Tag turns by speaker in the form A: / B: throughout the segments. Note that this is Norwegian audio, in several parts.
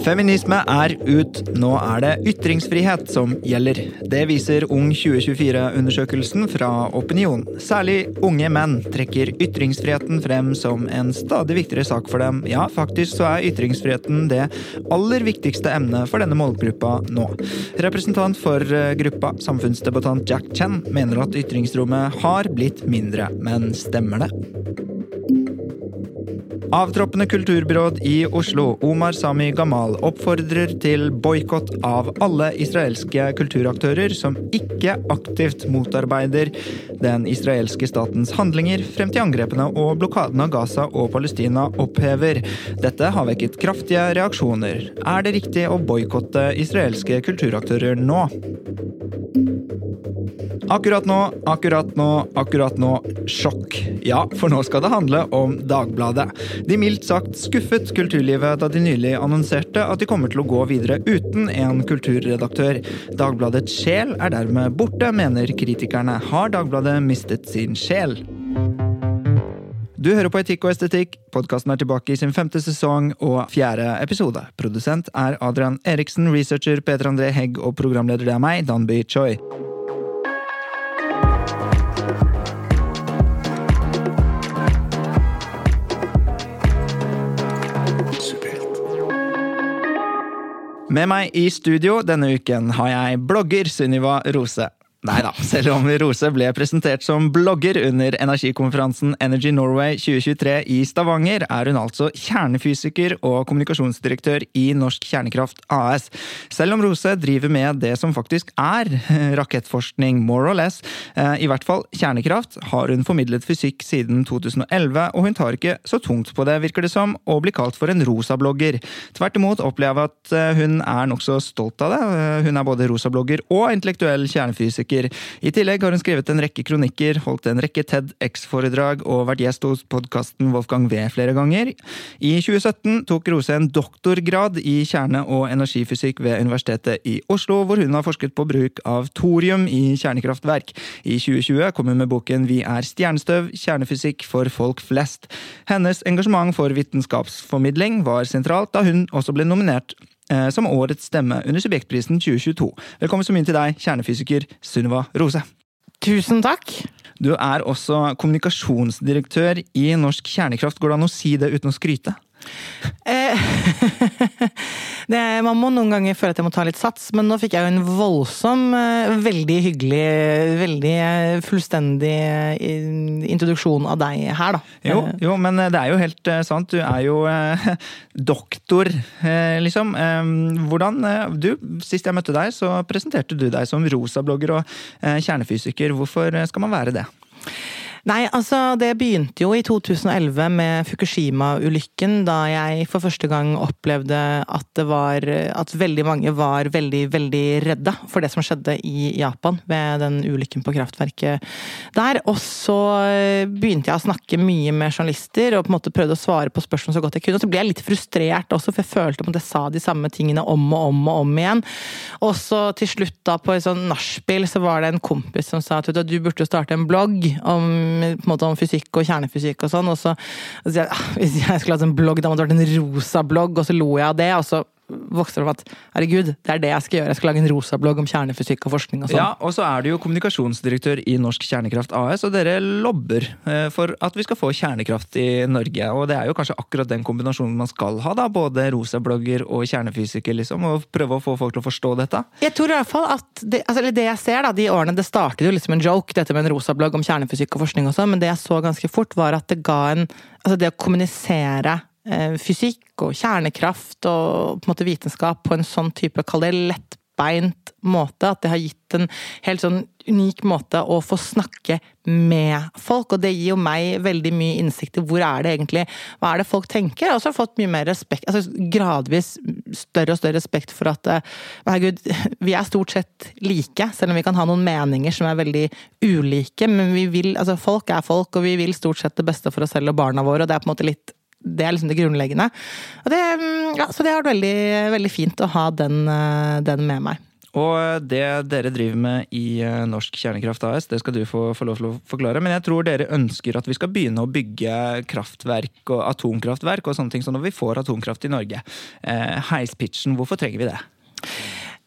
A: Feminisme er ut. Nå er det ytringsfrihet som gjelder. Det viser Ung 2024-undersøkelsen fra Opinion. Særlig unge menn trekker ytringsfriheten frem som en stadig viktigere sak for dem. Ja, faktisk så er ytringsfriheten det aller viktigste emnet for denne målgruppa nå. Representant for eh, gruppa, samfunnsdebattant Jack Chen, mener at ytringsrommet har blitt mindre. Men stemmer det? Avtroppende kulturbyråd i Oslo, Omar Sami Gamal, oppfordrer til boikott av alle israelske kulturaktører som ikke aktivt motarbeider den israelske statens handlinger frem til angrepene og blokaden av Gaza og Palestina opphever. Dette har vekket kraftige reaksjoner. Er det riktig å boikotte israelske kulturaktører nå? Akkurat nå, akkurat nå, akkurat nå sjokk. Ja, for nå skal det handle om Dagbladet. De mildt sagt skuffet kulturlivet da de nylig annonserte at de kommer til å gå videre uten en kulturredaktør. Dagbladets sjel er dermed borte, mener kritikerne. Har Dagbladet mistet sin sjel? Du hører på Etikk og estetikk. Podkasten er tilbake i sin femte sesong og fjerde episode. Produsent er Adrian Eriksen, researcher Peter André Hegg og programleder det er meg, Danby Choi. Med meg i studio denne uken har jeg blogger Sunniva Rose. Nei da, selv om Rose ble presentert som blogger under energikonferansen Energy Norway 2023 i Stavanger, er hun altså kjernefysiker og kommunikasjonsdirektør i Norsk Kjernekraft AS. Selv om Rose driver med det som faktisk er rakettforskning, more or less, eh, i hvert fall kjernekraft, har hun formidlet fysikk siden 2011, og hun tar ikke så tungt på det, virker det som, å bli kalt for en rosa-blogger. Tvert imot opplever jeg at eh, hun er nokså stolt av det. Eh, hun er både rosa-blogger og intellektuell kjernefysiker kronikker. I tillegg har hun skrevet en rekke kronikker, holdt en rekke TEDX-foredrag og vært gjest hos podkasten Wolfgang V flere ganger. I 2017 tok Rose en doktorgrad i kjerne- og energifysikk ved Universitetet i Oslo, hvor hun har forsket på bruk av thorium i kjernekraftverk. I 2020 kom hun med boken Vi er stjernestøv kjernefysikk for folk flest. Hennes engasjement for vitenskapsformidling var sentralt da hun også ble nominert som årets stemme under Subjektprisen 2022. Velkommen så mye til deg, kjernefysiker Sunniva Rose.
B: Tusen takk.
A: Du er også kommunikasjonsdirektør i Norsk Kjernekraft. Går det an å si det uten å skryte?
B: Eh, det, man må noen ganger føle at jeg må ta litt sats, men nå fikk jeg jo en voldsom, eh, veldig hyggelig, veldig eh, fullstendig introduksjon av deg her, da.
A: Jo, jo, men det er jo helt sant. Du er jo doktor, liksom. hvordan Du, sist jeg møtte deg, så presenterte du deg som rosablogger og kjernefysiker. Hvorfor skal man være det?
B: Nei, altså det begynte jo i 2011 med Fukushima-ulykken, da jeg for første gang opplevde at det var At veldig mange var veldig, veldig redde for det som skjedde i Japan ved den ulykken på kraftverket der. Og så begynte jeg å snakke mye med journalister og på en måte prøvde å svare på spørsmål så godt jeg kunne. Og så ble jeg litt frustrert også, for jeg følte at jeg sa de samme tingene om og om og om igjen. Og så til slutt, da, på et sånn nachspiel, så var det en kompis som sa at du burde starte en blogg om på en måte om fysikk og kjernefysikk og sånn. Og så, og så ah, hvis jeg skulle hatt en blogg, da måtte det vært en rosa blogg, og så lo jeg av det. og så vokste opp at herregud, det er det jeg skal gjøre. Jeg skal lage en rosablogg om kjernefysikk og forskning og sånn.
A: Ja, og så er du jo kommunikasjonsdirektør i Norsk Kjernekraft AS, og dere lobber eh, for at vi skal få kjernekraft i Norge. Og det er jo kanskje akkurat den kombinasjonen man skal ha, da. Både rosablogger og kjernefysiker, liksom. Og prøve å få folk til å forstå dette.
B: Jeg tror i hvert fall at det, altså, det jeg ser, da, de årene det startet jo liksom en joke, dette med en rosablogg om kjernefysikk og forskning og sånn, men det jeg så ganske fort, var at det ga en Altså det å kommunisere fysikk og kjernekraft og på en måte vitenskap på en sånn type, kall det lettbeint måte. At det har gitt en helt sånn unik måte å få snakke med folk. Og det gir jo meg veldig mye innsikt i hvor er det egentlig Hva er det folk tenker? Jeg har også fått mye mer respekt, altså gradvis større og større respekt for at eh, herregud, vi er stort sett like, selv om vi kan ha noen meninger som er veldig ulike. Men vi vil, altså folk er folk, og vi vil stort sett det beste for oss selv og barna våre. og det er på en måte litt det er liksom det grunnleggende. Det, mm, ja, så det har vært veldig, veldig fint å ha den, eh, den, med meg.
A: Og det dere driver med i eh, Norsk Kjernekraft AS, det skal du få, få, lov til å forklare. Men jeg tror dere ønsker at vi skal begynne å bygge kraftverk og atomkraftverk og sånne ting, så når vi får atomkraft i Norge. Eh, heispitchen, hvorfor trenger vi det?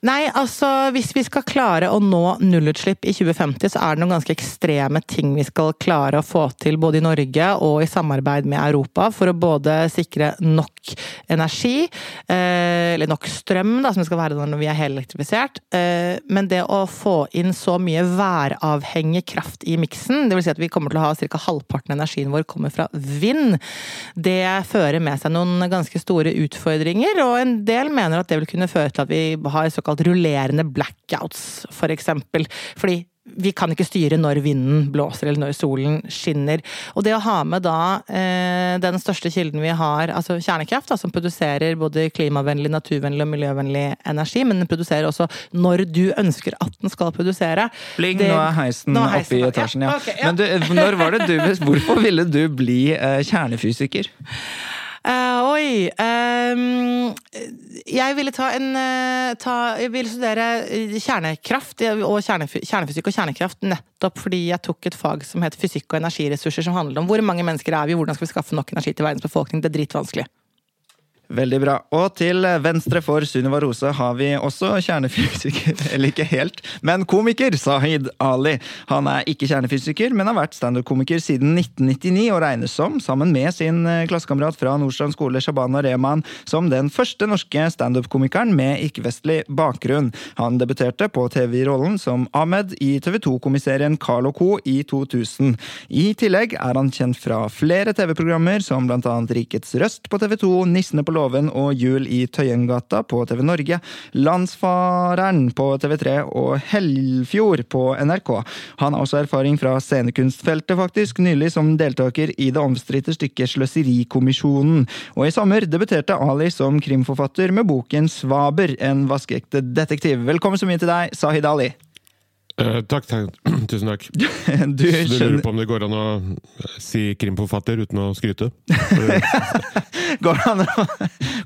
B: Nei, altså hvis vi skal klare å nå nullutslipp i 2050, så er det noen ganske ekstreme ting vi skal klare å få til både i Norge og i samarbeid med Europa, for å både sikre nok energi, eh, eller nok strøm, da, som det skal være når vi er helelektrifisert, eh, men det å få inn så mye væravhengig kraft i miksen, dvs. Si at vi kommer til å ha ca. halvparten av energien vår kommer fra vind, det fører med seg noen ganske store utfordringer, og en del mener at det vil kunne føre til at vi har såkalt såkalt rullerende blackouts, for eksempel. Fordi vi kan ikke styre når vinden blåser eller når solen skinner. Og det å ha med da eh, den største kilden vi har, altså kjernekraft, da, som produserer både klimavennlig, naturvennlig og miljøvennlig energi, men den produserer også når du ønsker at den skal produsere.
A: Bling, det, nå er heisen, nå er heisen oppe i etasjen, ja. ja. Okay, ja. Men du, når var det du Hvorfor ville du bli eh, kjernefysiker?
B: Uh, oi um, Jeg ville ta en uh, ta, Jeg ville studere kjernekraft og kjernefysikk og kjernekraft nettopp fordi jeg tok et fag som heter fysikk og energiressurser, som handler om hvor mange mennesker er vi, hvordan skal vi skaffe nok energi til verdens befolkning. Det er dritvanskelig.
A: Veldig bra. Og til venstre for Sunniva Rose har vi også kjernefysiker, eller ikke helt, men komiker Sahid Ali. Han er ikke kjernefysiker, men har vært standup-komiker siden 1999 og regnes som, sammen med sin eh, klassekamerat fra Nordstrand skole, Shabana Rehman, som den første norske standup-komikeren med ikke-vestlig bakgrunn. Han debuterte på TV-rollen som Ahmed i TV 2-komiserien Carl Co. i 2000. I tillegg er han kjent fra flere TV-programmer, som annet Rikets Røst på TV 2, Nissene på låven Låven og Jul i Tøyengata på TV Norge, Landsfareren på TV3 og Hellfjord på NRK. Han har også erfaring fra scenekunstfeltet, faktisk, nylig som deltaker i det omstridte stykket Sløserikommisjonen. Og i sommer debuterte Ali som krimforfatter med boken Svaber, en vaskeekte detektiv. Velkommen så mye til deg, Sahid Ali.
C: Uh, takk, takk. Tusen takk. Du, du, lurer på om det går an å si krimforfatter uten å skryte?
A: går det an å,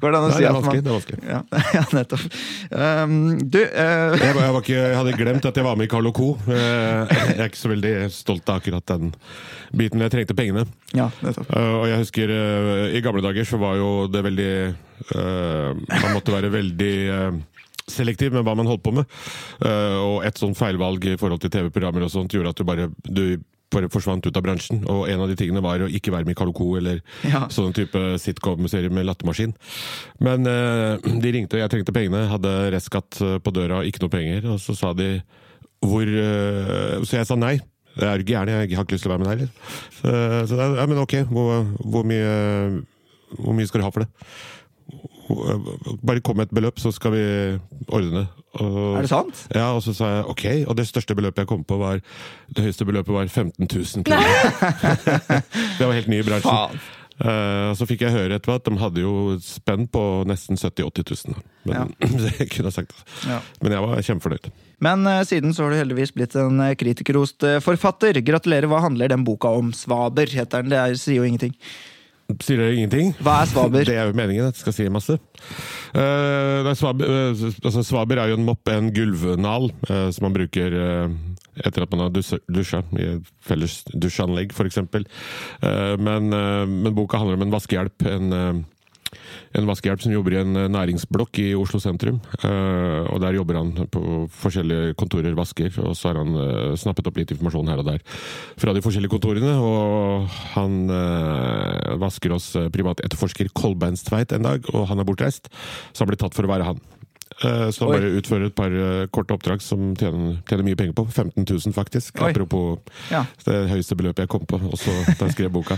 A: går det an å
C: Nei, si at man Det er vanskelig.
A: Ja, ja nettopp. Um, du uh...
C: jeg, jeg, ikke, jeg, hadde glemt at jeg var med i Carl Co. Uh, jeg er ikke så veldig stolt av akkurat den biten. Jeg trengte pengene.
A: Ja, nettopp.
C: og jeg husker i gamle dager så var jo det veldig Man måtte være veldig selektiv med hva man holdt på med. Uh, og et sånt feilvalg i forhold til TV-programmer og sånt gjorde at du bare du bare forsvant ut av bransjen. Og en av de tingene var å ikke være med i Kaloko eller ja. sånn type sitcom-serie med lattermaskin. Men uh, de ringte, og jeg trengte pengene. Hadde restskatt eh, på døra, ikke noe penger. Og så sa de hvor uh, Så jeg sa nei. Jeg er gæren, jeg har ikke lyst til å være med deg. Så, så ja, men ok, hvor, hvor, mye, hvor mye skal du ha for det? Bare kom med et beløp, så skal vi ordne.
A: Og, er det sant?
C: Ja, og så sa jeg ok, og det største beløpet jeg kom på, var Det høyeste beløpet var 15 000 kroner. det var helt ny i bransjen. Faen. Uh, så fikk jeg høre etter at de hadde jo spenn på nesten 70 000-80 000. Men, ja. jeg kunne sagt det. Ja. Men jeg var kjempefornøyd.
A: Men uh, siden så har du heldigvis blitt en kritikerrost forfatter. Gratulerer. Hva handler den boka om? Svaber heter den. Det er, sier jo ingenting.
C: Sier dere ingenting?
A: Hva er svaber?
C: Det er jo meningen at jeg skal si masse. Uh, svaber, uh, altså, svaber, er jo en mopp, en gulvnal, uh, som man bruker etter at man har dusja, i et felles dusjanlegg f.eks. Men, men boka handler om en vaskehjelp. en en vaskehjelp som jobber i en eh, næringsblokk i Oslo sentrum. Uh, og Der jobber han på forskjellige kontorer, vasker, og så har han uh, snappet opp litt informasjon her og der fra de forskjellige kontorene. Og han vasker hos privatetterforsker Kolbeinstveit en dag, og han er bortreist, så han blir tatt for å være han. Eh, Så han bare utfører et par eh, korte oppdrag som tjener, tjener mye penger på. 15 000, faktisk.
A: Oi.
C: Apropos
A: Ja.
C: det høyeste beløpet jeg kom på også da jeg skrev boka.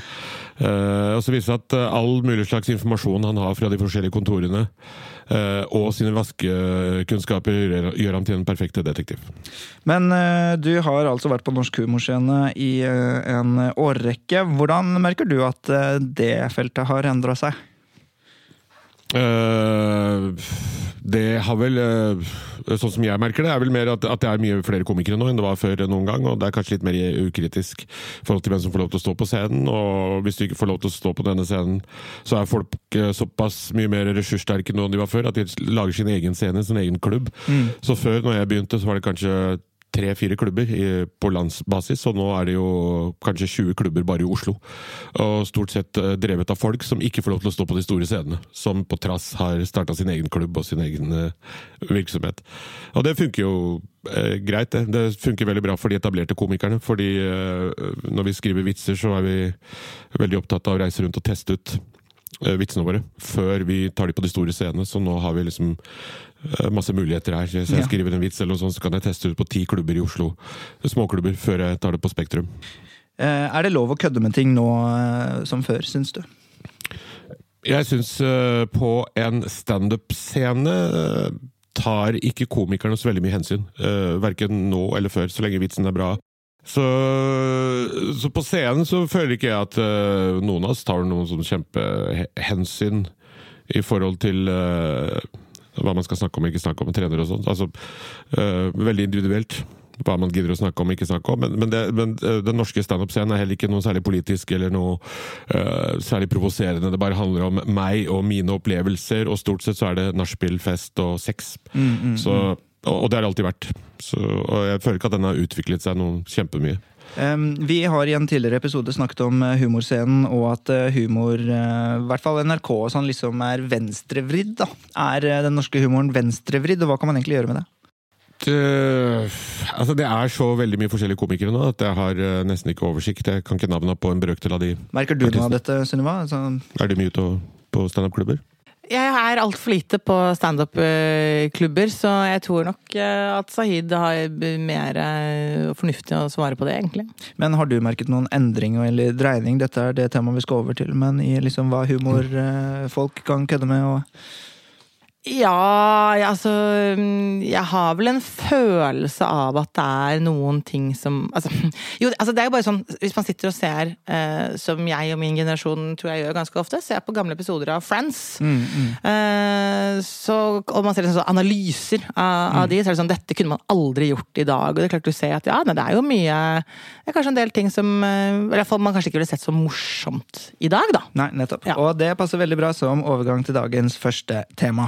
C: uh, og så viser det at all mulig slags informasjon han har fra de forskjellige kontorene, uh, og sine vaskekunnskaper, gjør, gjør ham til en perfekt detektiv.
A: Men uh, du har altså vært på Norsk humorscene i en årrekke. Hvordan merker du at det feltet har endra seg?
C: Eh, det har vel eh, Sånn som jeg merker det, er vel mer at, at det er mye flere komikere nå enn det var før noen gang. Og det er kanskje litt mer ukritisk i forhold til hvem som får lov til å stå på scenen. Og hvis du ikke får lov til å stå på denne scenen, så er folk eh, såpass mye mer ressurssterke nå enn de var før, at de lager sin egen scene, sin egen klubb. Så før, når jeg begynte, så var det kanskje tre-fire klubber på landsbasis, og nå er det jo kanskje 20 klubber bare i Oslo. Og stort sett eh, drevet av folk som ikke får lov til å stå på de store scenene. Som på trass har starta sin egen klubb og sin egen eh, virksomhet. Og det funker jo eh, greit, det. Det funker veldig bra for de etablerte komikerne. Fordi eh, når vi skriver vitser, så er vi veldig opptatt av å reise rundt og teste ut eh, vitsene våre før vi tar de på de store scenene. Så nå har vi liksom masse muligheter her. Så jeg skriver en vits, eller noe sånt, så kan jeg teste ut på ti klubber i Oslo. Småklubber, før jeg tar det på Spektrum.
A: Eh, er det lov å kødde med ting nå eh, som før, syns du?
C: Jeg syns eh, på en standup-scene eh, tar ikke komikerne så veldig mye hensyn. Verken nå eller før, så lenge vitsen er bra. Så, så på scenen så føler ikke jeg at eh, noen av oss tar noen sånn kjempehensyn i forhold til eh, hva man skal snakke om og ikke snakke om trener og sånn. Altså, eh, veldig individuelt hva man gidder å snakke om og ikke snakke om. Men, men, det, men eh, den norske standup-scenen er heller ikke noe særlig politisk eller noe uh, særlig provoserende. Det bare handler om meg og mine opplevelser, og stort sett så er det nachspiel, fest og sex. så, og, og det har det alltid vært. Så, og jeg føler ikke at den har utviklet seg noe kjempemye.
A: Vi har i en tidligere episode snakket om eh, humorscenen, og at eh, humor, eh, i hvert fall NRK, sånn, liksom er venstrevridd. da. Er den norske humoren venstrevridd, og hva kan man egentlig gjøre med det?
C: Det, altså det er så veldig mye forskjellige komikere nå at jeg har nesten ikke oversikt. Jeg kan ikke navnene på en brøkdel av de.
A: Merker du noe av dette, Sunniva? Altså,
C: Er de mye ute på standup-klubber?
B: Jeg er altfor lite på standup-klubber, så jeg tror nok eh, at Sahid har mer eh, fornuftig å svare på det, egentlig.
A: men har du merket noen endring eller dreining? Dette er det temaet vi skal over til, men i liksom hva humorfolk kan kødde med? og...
B: Ja, jeg- altså mm, Jeg har vel en følelse av at det er noen ting som altså, Jo, altså det er jo bare sånn Hvis man sitter og ser, eh, som jeg og min generasjon tror jeg gjør ganske ofte, ser på gamle episoder av Friends, eh, så, og man ser sånn analyser av, av de, så er det sånn Dette kunne man aldri gjort i dag. Og det er klart du ser at ja, nei, det er jo mye Det er kanskje en del ting som eh, I hvert fall man kanskje ikke ville sett så morsomt i dag, da.
A: Nei, nettopp.
B: Ja.
A: Og det passer veldig bra som overgang til dagens første tema.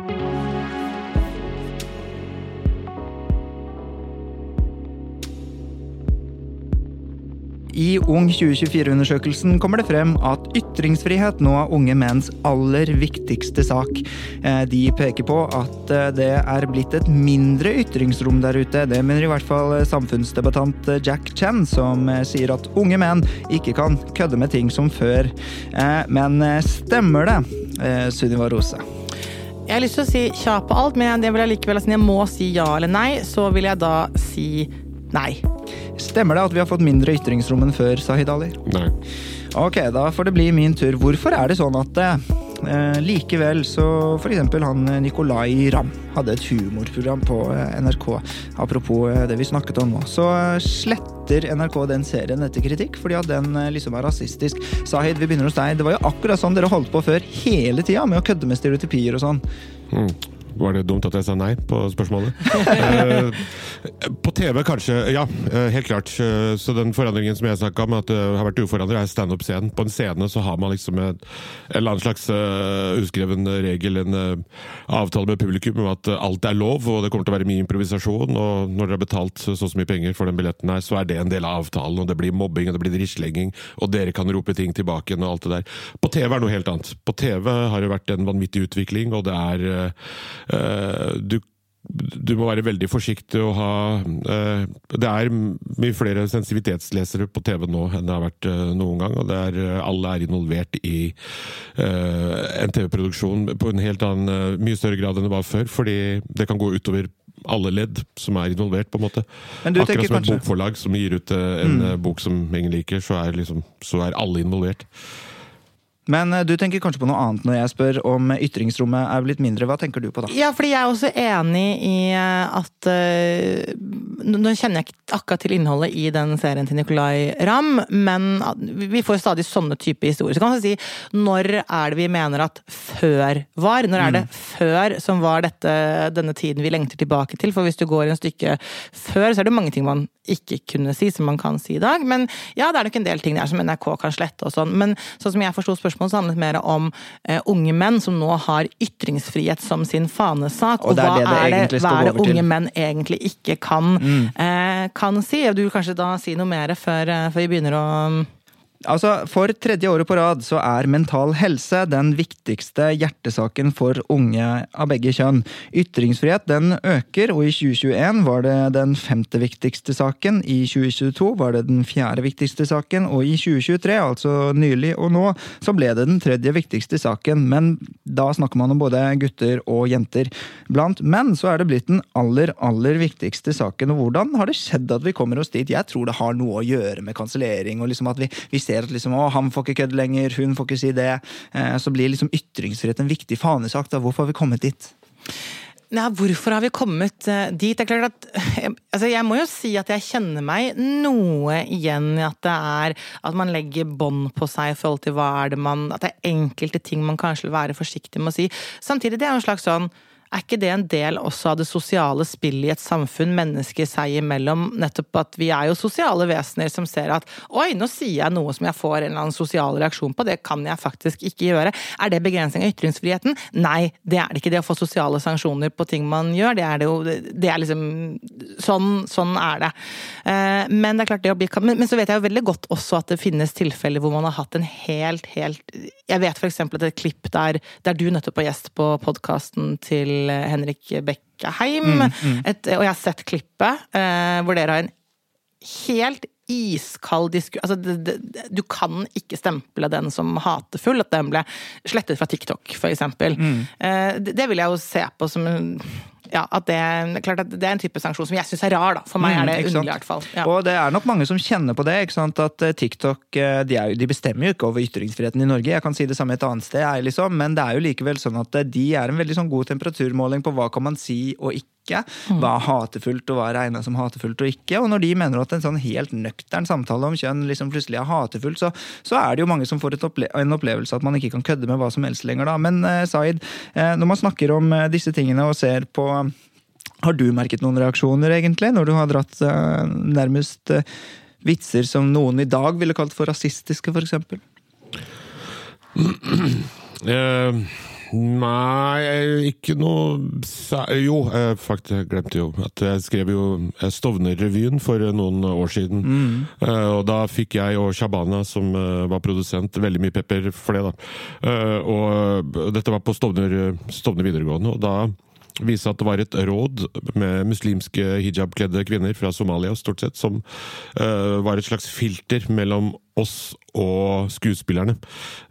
A: I Ung 2024-undersøkelsen kommer det frem at ytringsfrihet nå er unge menns aller viktigste sak. Eh, De peker på at eh, det er blitt et mindre ytringsrom der ute. Det mener i hvert fall eh, samfunnsdebattant Jack Chen, som sier at unge menn ikke kan kødde med ting som før. Men stemmer det, Sunniva Rose?
B: Jeg har lyst til å si tja på alt, men det vil jeg likevel, siden jeg må si ja eller nei, så vil jeg da si nei.
A: Stemmer det at vi har fått mindre ytringsrom enn før, Sahid Ali?
C: Nei.
A: Ok, da får det bli min tur. Hvorfor er det sånn at eh, likevel så eksempel han eh, Nicolay Ramm hadde et humorprogram på eh, NRK, apropos eh, det vi snakket om nå, så sletter NRK den serien etter kritikk fordi at den liksom er rasistisk. Sahid, vi begynner hos deg. Det var jo akkurat sånn dere holdt på før hele tida, med å kødde med stereotypier og sånn.
C: Mm. Var det dumt at jeg sa nei på spørsmålet? Eh, på TV kanskje, ja. eh, helt klart. Eh, Så den forandringen som jeg snakka om, at det har vært uforandra, er standup-scenen. På en scene så har man liksom en, eller annen slags eh, uskreven regel, en avtale med publikum om at alt er lov, og det kommer til å være mye improvisasjon. Og når dere har betalt så mye penger for den billetten her, så er det en del av avtalen. Og det blir mobbing, og det blir drittslenging, og dere kan rope ting tilbake igjen og alt det der. På TV er noe helt annet. På TV har det vært en vanvittig utvikling, og det er du du må være veldig forsiktig og ha eh, Det er mye flere sensitivitetslesere på TV nå enn det har vært eh, noen gang. Og det er, eh, alle er involvert i eh, en TV-produksjon på en helt annen, eh, mye større grad enn det var før. Fordi det kan gå utover alle ledd som er involvert, på en måte.
A: Men du
C: Akkurat som et
A: kanskje-
C: bokforlag som gir ut eh, en mm. bok som ingen liker, så er, liksom, så er alle involvert.
A: Men eh, du tenker kanskje på noe annet når jeg spør om ytringsrommet er blitt mindre. Hva tenker du på da?
B: Ja, fordi jeg er også enig i eh, at eh, Nå kjenner jeg ikke akkurat til innholdet i den serien til Nicolay Ramm, men vi får stadig sånne type historier. Så kan man si når er det vi mener at før var? Når er det før som var dette, denne tiden vi lengter tilbake til? For hvis du går en stykke før, så er det mange ting man ikke kunne si, som man kan si i dag. Men ja, det er nok en del ting der som NRK kan slette og sånn. Men sånn som jeg forsto spørsmålet, så handlet det mer om eh, unge menn som nå har ytringsfrihet som sin fanesak.
A: Og er
B: hva
A: det det
B: er det, hva er det
A: til.
B: unge menn egentlig ikke kan, eh, kan si? Du vil kanskje da si noe mer før, eh, før vi begynner å
A: Altså, For tredje året på rad så er mental helse den viktigste hjertesaken for unge av begge kjønn. Ytringsfrihet den øker, og i 2021 var det den femte viktigste saken. I 2022 var det den fjerde viktigste saken, og i 2023, altså nylig og nå, så ble det den tredje viktigste saken. Men da snakker man om både gutter og jenter. Blant menn så er det blitt den aller, aller viktigste saken. Og hvordan har det skjedd at vi kommer oss dit? Jeg tror det har noe å gjøre med kansellering, og liksom at vi, vi ser at liksom, å, han får ikke kødde lenger, hun får ikke si det. Eh, så blir liksom ytringsfrihet en viktig fanesak. Da. Hvorfor har vi kommet dit?
B: Ja, hvorfor har vi kommet eh, dit? Det er klart at, altså jeg må jo si at jeg kjenner meg noe igjen i at det er at man legger bånd på seg i forhold til hva er det man At det er enkelte ting man kanskje vil være forsiktig med å si. Samtidig, det er en slags sånn er ikke det en del også av det sosiale spillet i et samfunn, mennesker seg imellom? Nettopp at vi er jo sosiale vesener som ser at oi, nå sier jeg noe som jeg får en eller annen sosial reaksjon på, det kan jeg faktisk ikke gjøre. Er det begrensning av ytringsfriheten? Nei, det er det ikke. Det å få sosiale sanksjoner på ting man gjør, det er det jo Det er liksom Sånn, sånn er det. Eh, Men det er klart det å bli men, men så vet jeg jo veldig godt også at det finnes tilfeller hvor man har hatt en helt, helt Jeg vet for eksempel at et klipp der, der du nettopp var gjest på podkasten til Henrik Bekkheim, et, og jeg har sett klippet eh, hvor dere har en helt iskald diskusjon Altså, det, det, du kan ikke stemple den som hatefull, at den ble slettet fra TikTok, for eksempel. Eh, det, det vil jeg jo se på som ja, at det, klart at det er en type sanksjon som jeg syns er rar, da. For meg er det
A: Mm,
B: underlig, i hvert fall. Ja.
A: Og det er nok mange som kjenner på det. ikke sant? At eh, TikTok eh, de, er de bestemmer jo ikke over ytringsfriheten i Norge. Jeg kan si det samme et annet sted, jeg, liksom. men det er jo likevel sånn at de er en veldig sånn god temperaturmåling på hva kan man si og ikke. Hva er hatefullt og hva er regna som hatefullt og ikke. Og når de mener at en sånn helt nøktern samtale om kjønn liksom plutselig er hatefullt, så, så er det jo mange som får et opple en opplevelse at man ikke kan kødde med hva som helst lenger, da. Men eh, Zaid, eh, når man snakker om eh, disse tingene og ser på har du merket noen reaksjoner, egentlig, når du har dratt eh, nærmest eh, vitser som noen i dag ville kalt for rasistiske, f.eks.?
C: Eh, nei, ikke noe Jo, jeg faktisk, glemte jo at jeg skrev jo eh, Stovner-revyen for eh, noen år siden. Eh, og da fikk jeg og Shabana, som eh, var produsent, veldig mye pepper for det. da. Eh, og eh, dette var på Stovner, Stovner videregående, og da vise at det var et råd med muslimske hijabkledde kvinner fra Somalia, stort sett, som uh, var et slags filter mellom oss og skuespillerne.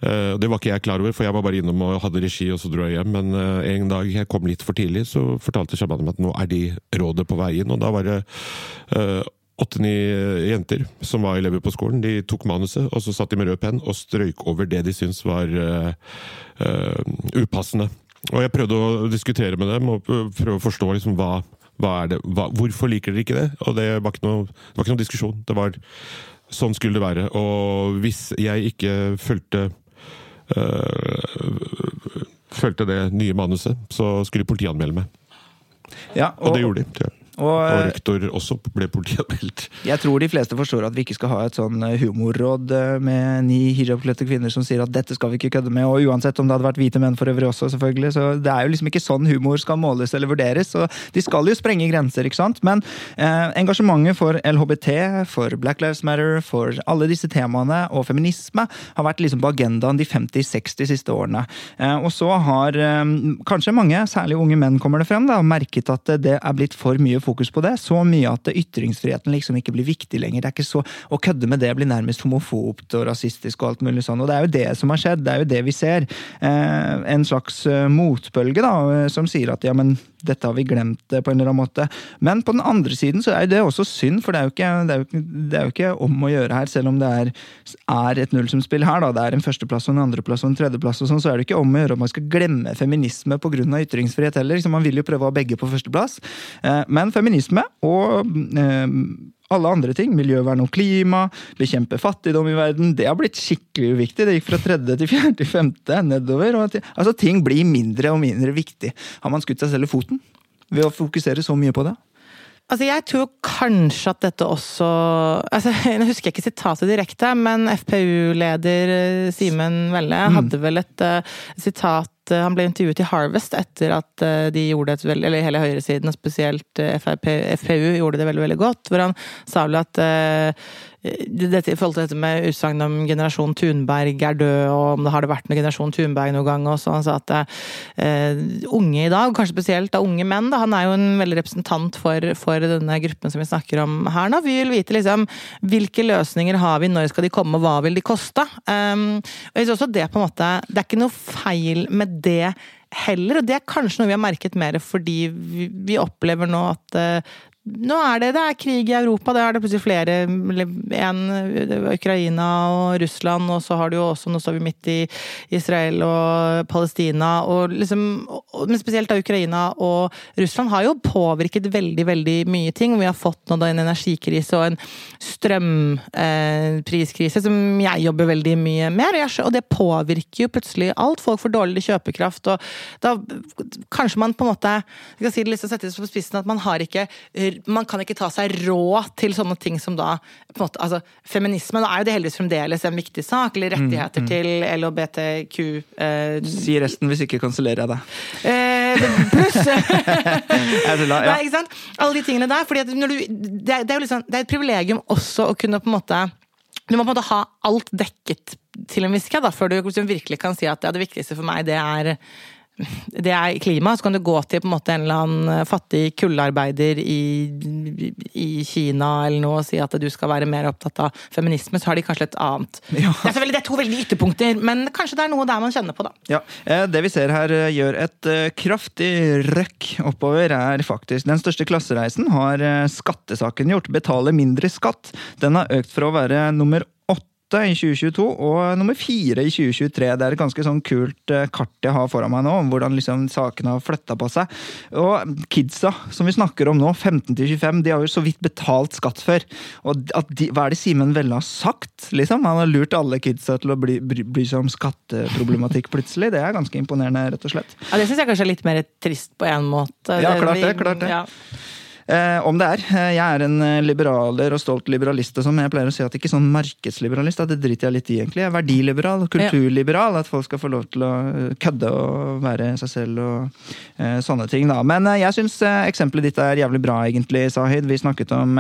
C: Eh, det var ikke jeg klar over, for jeg var bare innom og hadde regi, og så dro jeg hjem. Men eh, en dag jeg kom litt for tidlig, så fortalte Shaban at nå er de rådet på vei inn, og da var det eh, åtte-ni jenter som var elever på skolen, de tok manuset, og så satt de med rød penn og strøyk over det de syntes var upassende. Og jeg prøvde å diskutere med dem og prøve å forstå liksom hva, hva er det, hva, hvorfor liker dere ikke det. Og det var ikke noe, det var ikke noe diskusjon. Det var Sånn skulle det være. Og hvis jeg ikke fulgte øh, fulgte det nye manuset, så skulle politiet anmelde meg.
A: Ja,
C: Og det gjorde de. jeg. Og
A: Og
C: rektor også ble politianmeldt.
A: jeg tror de fleste forstår at vi ikke skal ha et sånn eh, humorråd eh, med ni hijabkledte kvinner som sier at dette skal vi ikke kødde med, og uansett om det hadde vært hvite menn for øvrig også, selvfølgelig. Så det er jo liksom ikke sånn humor skal måles eller vurderes. Så de skal jo sprenge grenser, ikke sant. Men eh, engasjementet for LHBT, for Black Lives Matter, for alle disse temaene og feminisme har vært liksom på agendaen de 50-60 siste årene. Eh, og så har eh, kanskje mange, særlig unge menn kommer det frem, da, merket at det er blitt for mye fokus på det. Så mye at ytringsfriheten liksom ikke blir viktig lenger. Det er ikke så, Å kødde med det blir nærmest homofobt og rasistisk og alt mulig sånn. Og det er jo det som har skjedd, det er jo det vi ser. Eh, en slags eh, motbølge da, eh, som sier at ja, men dette har vi glemt det på en eller annen måte. Men på den andre siden så er det også synd, for det er jo ikke, er jo ikke, er jo ikke om å gjøre her, selv om det er, er et nullsumspill her. da, Det er en førsteplass og en andreplass og en tredjeplass, og sånn, så er det ikke om å gjøre om man skal glemme feminisme pga. ytringsfrihet heller. Så man vil jo prøve å ha begge på førsteplass. Eh, Men feminisme og eh, alle andre ting, miljøvern og klima, bekjempe fattigdom i verden, det har blitt skikkelig uviktig. Det gikk fra tredje til fjerde til femte, nedover. Altså Ting blir mindre og mindre viktig. Har man skutt seg selv i foten ved å fokusere så mye på det?
B: Altså, jeg tror kanskje at dette også altså, Nå husker jeg ikke sitatet direkte, men FPU-leder eh, Simen Velle hadde vel et uh, sitat eh, Han ble intervjuet i Harvest etter at uh, de gjorde et veldig Eller hele høyresiden, og spesielt uh, FRP, FPU, gjorde det veldig, veldig godt. Hvor han sa vel at dette, I forhold til dette med utsagn om generasjon Thunberg er død, og om det har det vært med generasjon Thunberg noen gang, også. han sa at uh, unge i dag, kanskje spesielt da unge menn, da, han er jo en veldig representant for, for, denne gruppen som vi snakker om her nå. Vi vil vite liksom hvilke løsninger har vi, når skal de komme, hva vil de koste? Um, og jeg også Det på en måte, det er ikke noe feil med det heller, og det er kanskje noe vi har merket mer fordi vi, vi opplever nå at uh, nå er det, det er krig i Europa, det er det plutselig flere. En, Ukraina og Russland, og så har du jo også Nå står vi midt i Israel og Palestina. Og liksom, men spesielt da Ukraina og Russland har jo påvirket veldig veldig mye ting. Vi har fått nå da en energikrise og en strømpriskrise eh, som jeg jobber veldig mye med. Og det påvirker jo plutselig alt. Folk får dårligere kjøpekraft. og da Kanskje man på en måte skal si det litt, sette det på spissen at man har ikke man kan ikke ta seg råd til sånne ting som da måte, altså, Feminisme er jo det heldigvis fremdeles en viktig sak, eller rettigheter mm, mm. til LHBTQ eh,
A: Si resten, hvis ikke kansellerer jeg deg.
B: Eh, pluss ja. Alle de tingene der. fordi du, det, det, er liksom, det er et privilegium også å kunne på en måte du må på en måte ha alt dekket til en viss grad, før du liksom virkelig kan si at ja, det viktigste for meg, det er det er klima, så kan du gå til på en måte en eller annen fattig kullarbeider i, i Kina eller noe og si at du skal være mer opptatt av feminisme, så har de kanskje et annet ja. det, er det er to veldig ytterpunkter, men kanskje det er noe der man kjenner på, da.
A: Ja, eh, Det vi ser her eh, gjør et eh, kraftig røkk oppover, er faktisk den største klassereisen har skattesaken gjort. Betale mindre skatt. Den har økt fra å være nummer i 2022 og nummer fire i 2023. Det er et ganske sånn kult eh, kart jeg har foran meg nå, om hvordan liksom sakene har flytta på seg. Og kidsa som vi snakker om nå, 15 til 25, de har jo så vidt betalt skatt før. Og de, hva er det Simen Velle har sagt? liksom? Han har lurt alle kidsa til å bli, bry, bry, seg om skatteproblematikk plutselig. Det er ganske imponerende, rett og slett.
B: Ja, Det syns jeg kanskje er litt mer trist på en måte.
A: Ja, klart det. klart det. Ja. Eh, om det er. Eh, jeg er en eh, liberaler og stolt liberalist, og sånn, jeg pleier å si at ikke sånn markedsliberalist, det driter jeg litt i, egentlig. Jeg er verdiliberal, kulturliberal, at folk skal få lov til å eh, kødde og være seg selv og eh, sånne ting, da. Men eh, jeg syns eksempelet ditt er jævlig bra, egentlig, Sahid. Vi snakket om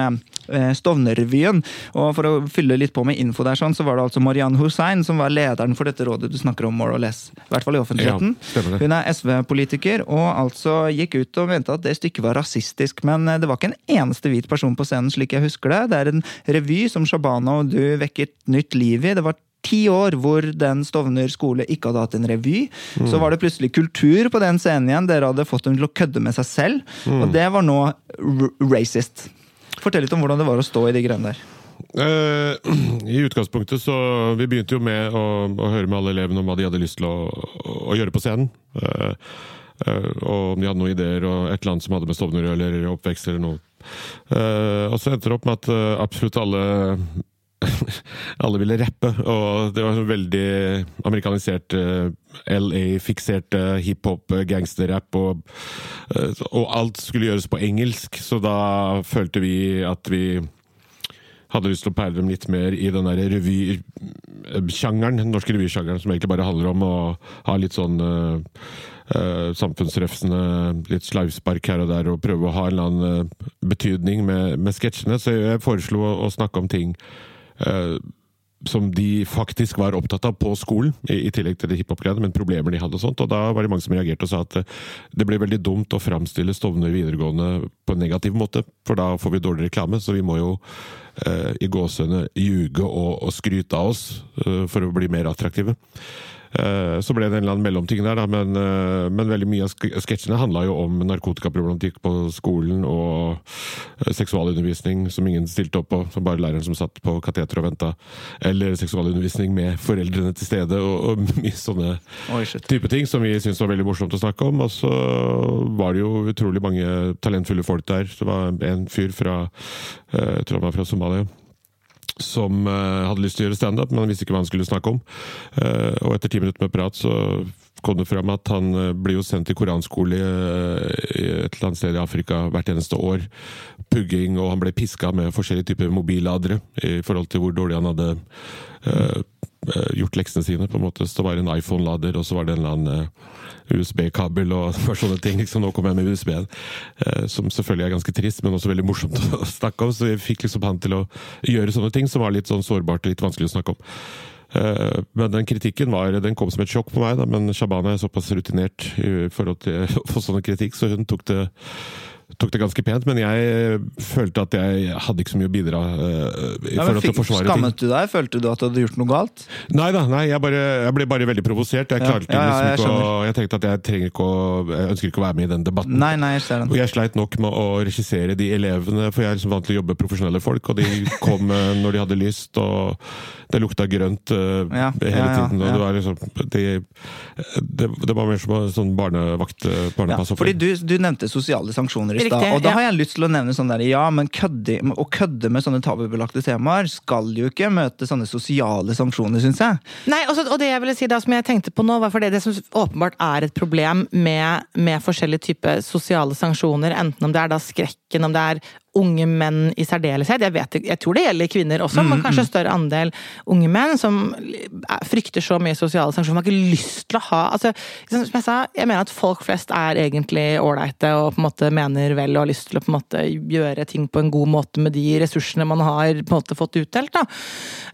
A: Stovnerrevyen, og for å fylle litt på med info der, sånn, så var det altså Mariann Hussein som var lederen for dette rådet du snakker om, more or less. I hvert fall i offentligheten. Ja, Hun er SV-politiker, og altså gikk ut og mente at det stykket var rasistisk. men det var ikke en eneste hvit person på scenen, slik jeg husker det. Det er en revy som Shabana og du vekket nytt liv i. Det var ti år hvor den Stovner skole ikke hadde hatt en revy. Mm. Så var det plutselig kultur på den scenen igjen. Dere hadde fått dem til å kødde med seg selv. Mm. Og det var nå racist. Fortell litt om hvordan det var å stå i de greiene der.
C: Uh, I utgangspunktet så Vi begynte jo med å, å, høre med alle elevene om hva de hadde lyst til å, å gjøre på scenen. Uh, og om de hadde noen ideer og et eller annet som hadde med Stovner eller oppvekst eller noe. Eh, og så endte det opp med at eh, absolutt alle alle ville rappe, og det var sånn veldig amerikanisert eh, LA-fiksert hiphop, gangsterrapp, og, eh, og alt skulle gjøres på engelsk, så da følte vi at vi hadde lyst til å peile dem litt mer i den der revysjangeren, den norske revysjangeren, som egentlig bare handler om å ha litt sånn uh, samfunnsrefsende, litt slaivspark her og der, og prøve å ha en eller annen uh, betydning med, med sketsjene. Så jeg foreslo å, å snakke om ting som de faktisk var opptatt av på skolen, i, i tillegg til det hiphop-greiene, men problemer de hadde og sånt. Og da var det mange som reagerte og sa at det ble veldig dumt å framstille Stovner videregående på en negativ måte, for da får vi dårlig reklame. Så vi må jo eh, i gåsehudene ljuge og, og, skryte av oss eh, for å bli mer attraktive. Eh, så ble det en eller annen mellomting der, da, men, eh, men, veldig mye av sketsjene handla jo om narkotikaproblematikk på skolen og eh, seksualundervisning som ingen stilte opp på, som bare læreren som satt på kateter og venta. Eller seksualundervisning med foreldrene til stede, og, og mye sånne Oi, type ting som vi syntes var veldig morsomt å snakke om. Og så var det jo utrolig mange talentfulle folk der. Det var en fyr fra, jeg tror han var fra Somalia som uh, hadde lyst til å gjøre standup, men han visste ikke hva han skulle snakke om. Uh, og etter ti minutter med prat så kom det fram at han uh, blir jo sendt til koranskole i et eller annet sted i Afrika hvert eneste år. Pugging, og han ble piska med forskjellige typer mobilladere i forhold til hvor dårlig han hadde gjort leksene sine. på en måte. Så det var en iPhone-lader, og så var det en eller annen USB-kabel og sånne ting. Liksom, nå kom jeg med USB-en, eh, som selvfølgelig er ganske trist, men også veldig morsomt å snakke om. Så vi fikk liksom han til å gjøre sånne ting som var litt sånn sårbart og litt vanskelig å snakke om. Eh, men den kritikken var, den kom som et sjokk på meg, da, men Shabana er såpass rutinert i forhold til å få sånne kritikk, så hun tok det tok det ganske pent, men jeg følte at jeg hadde ikke så mye å bidra uh, i ja, forhold til å forsvare
A: ting. Skammet du deg? Følte du at du hadde gjort noe galt?
C: Nei da, nei, jeg, bare, jeg ble bare veldig provosert. Jeg klarte ja, ja, liksom ikke å Jeg tenkte at jeg trenger ikke å Jeg ønsker ikke å være med i den debatten.
A: Nei, nei, jeg ser den.
C: Og jeg sleit nok med å regissere de elevene, for jeg er liksom vant til å jobbe profesjonelle folk, og de kom når de hadde lyst, og det lukta grønt uh, hele tiden. og det var liksom det, det, det, var mer som en sånn barnevakt, barnepass.
A: fordi du, du nevnte sosiale sanksjoner i stad. Og da har jeg lyst til å nevne sånn der, ja, men kødde, å kødde med sånne tabubelagte temaer skal jo ikke møte sånne sosiale sanksjoner, syns jeg.
B: Nei, også, og det jeg ville si da, som jeg tenkte på nå, var fordi det som åpenbart er et problem med, med forskjellige typer sosiale sanksjoner, enten om det er da skrekken, om det er unge menn i særdeleshet. Jeg, vet, jeg tror det gjelder kvinner også, mm, men kanskje mm. større andel unge menn som frykter så mye sosiale sanksjoner. Man har ikke lyst til å ha altså, Som jeg sa, jeg mener at folk flest er egentlig ålreite og på en måte mener vel og har lyst til å på en måte gjøre ting på en god måte med de ressursene man har på en måte fått utdelt. Da.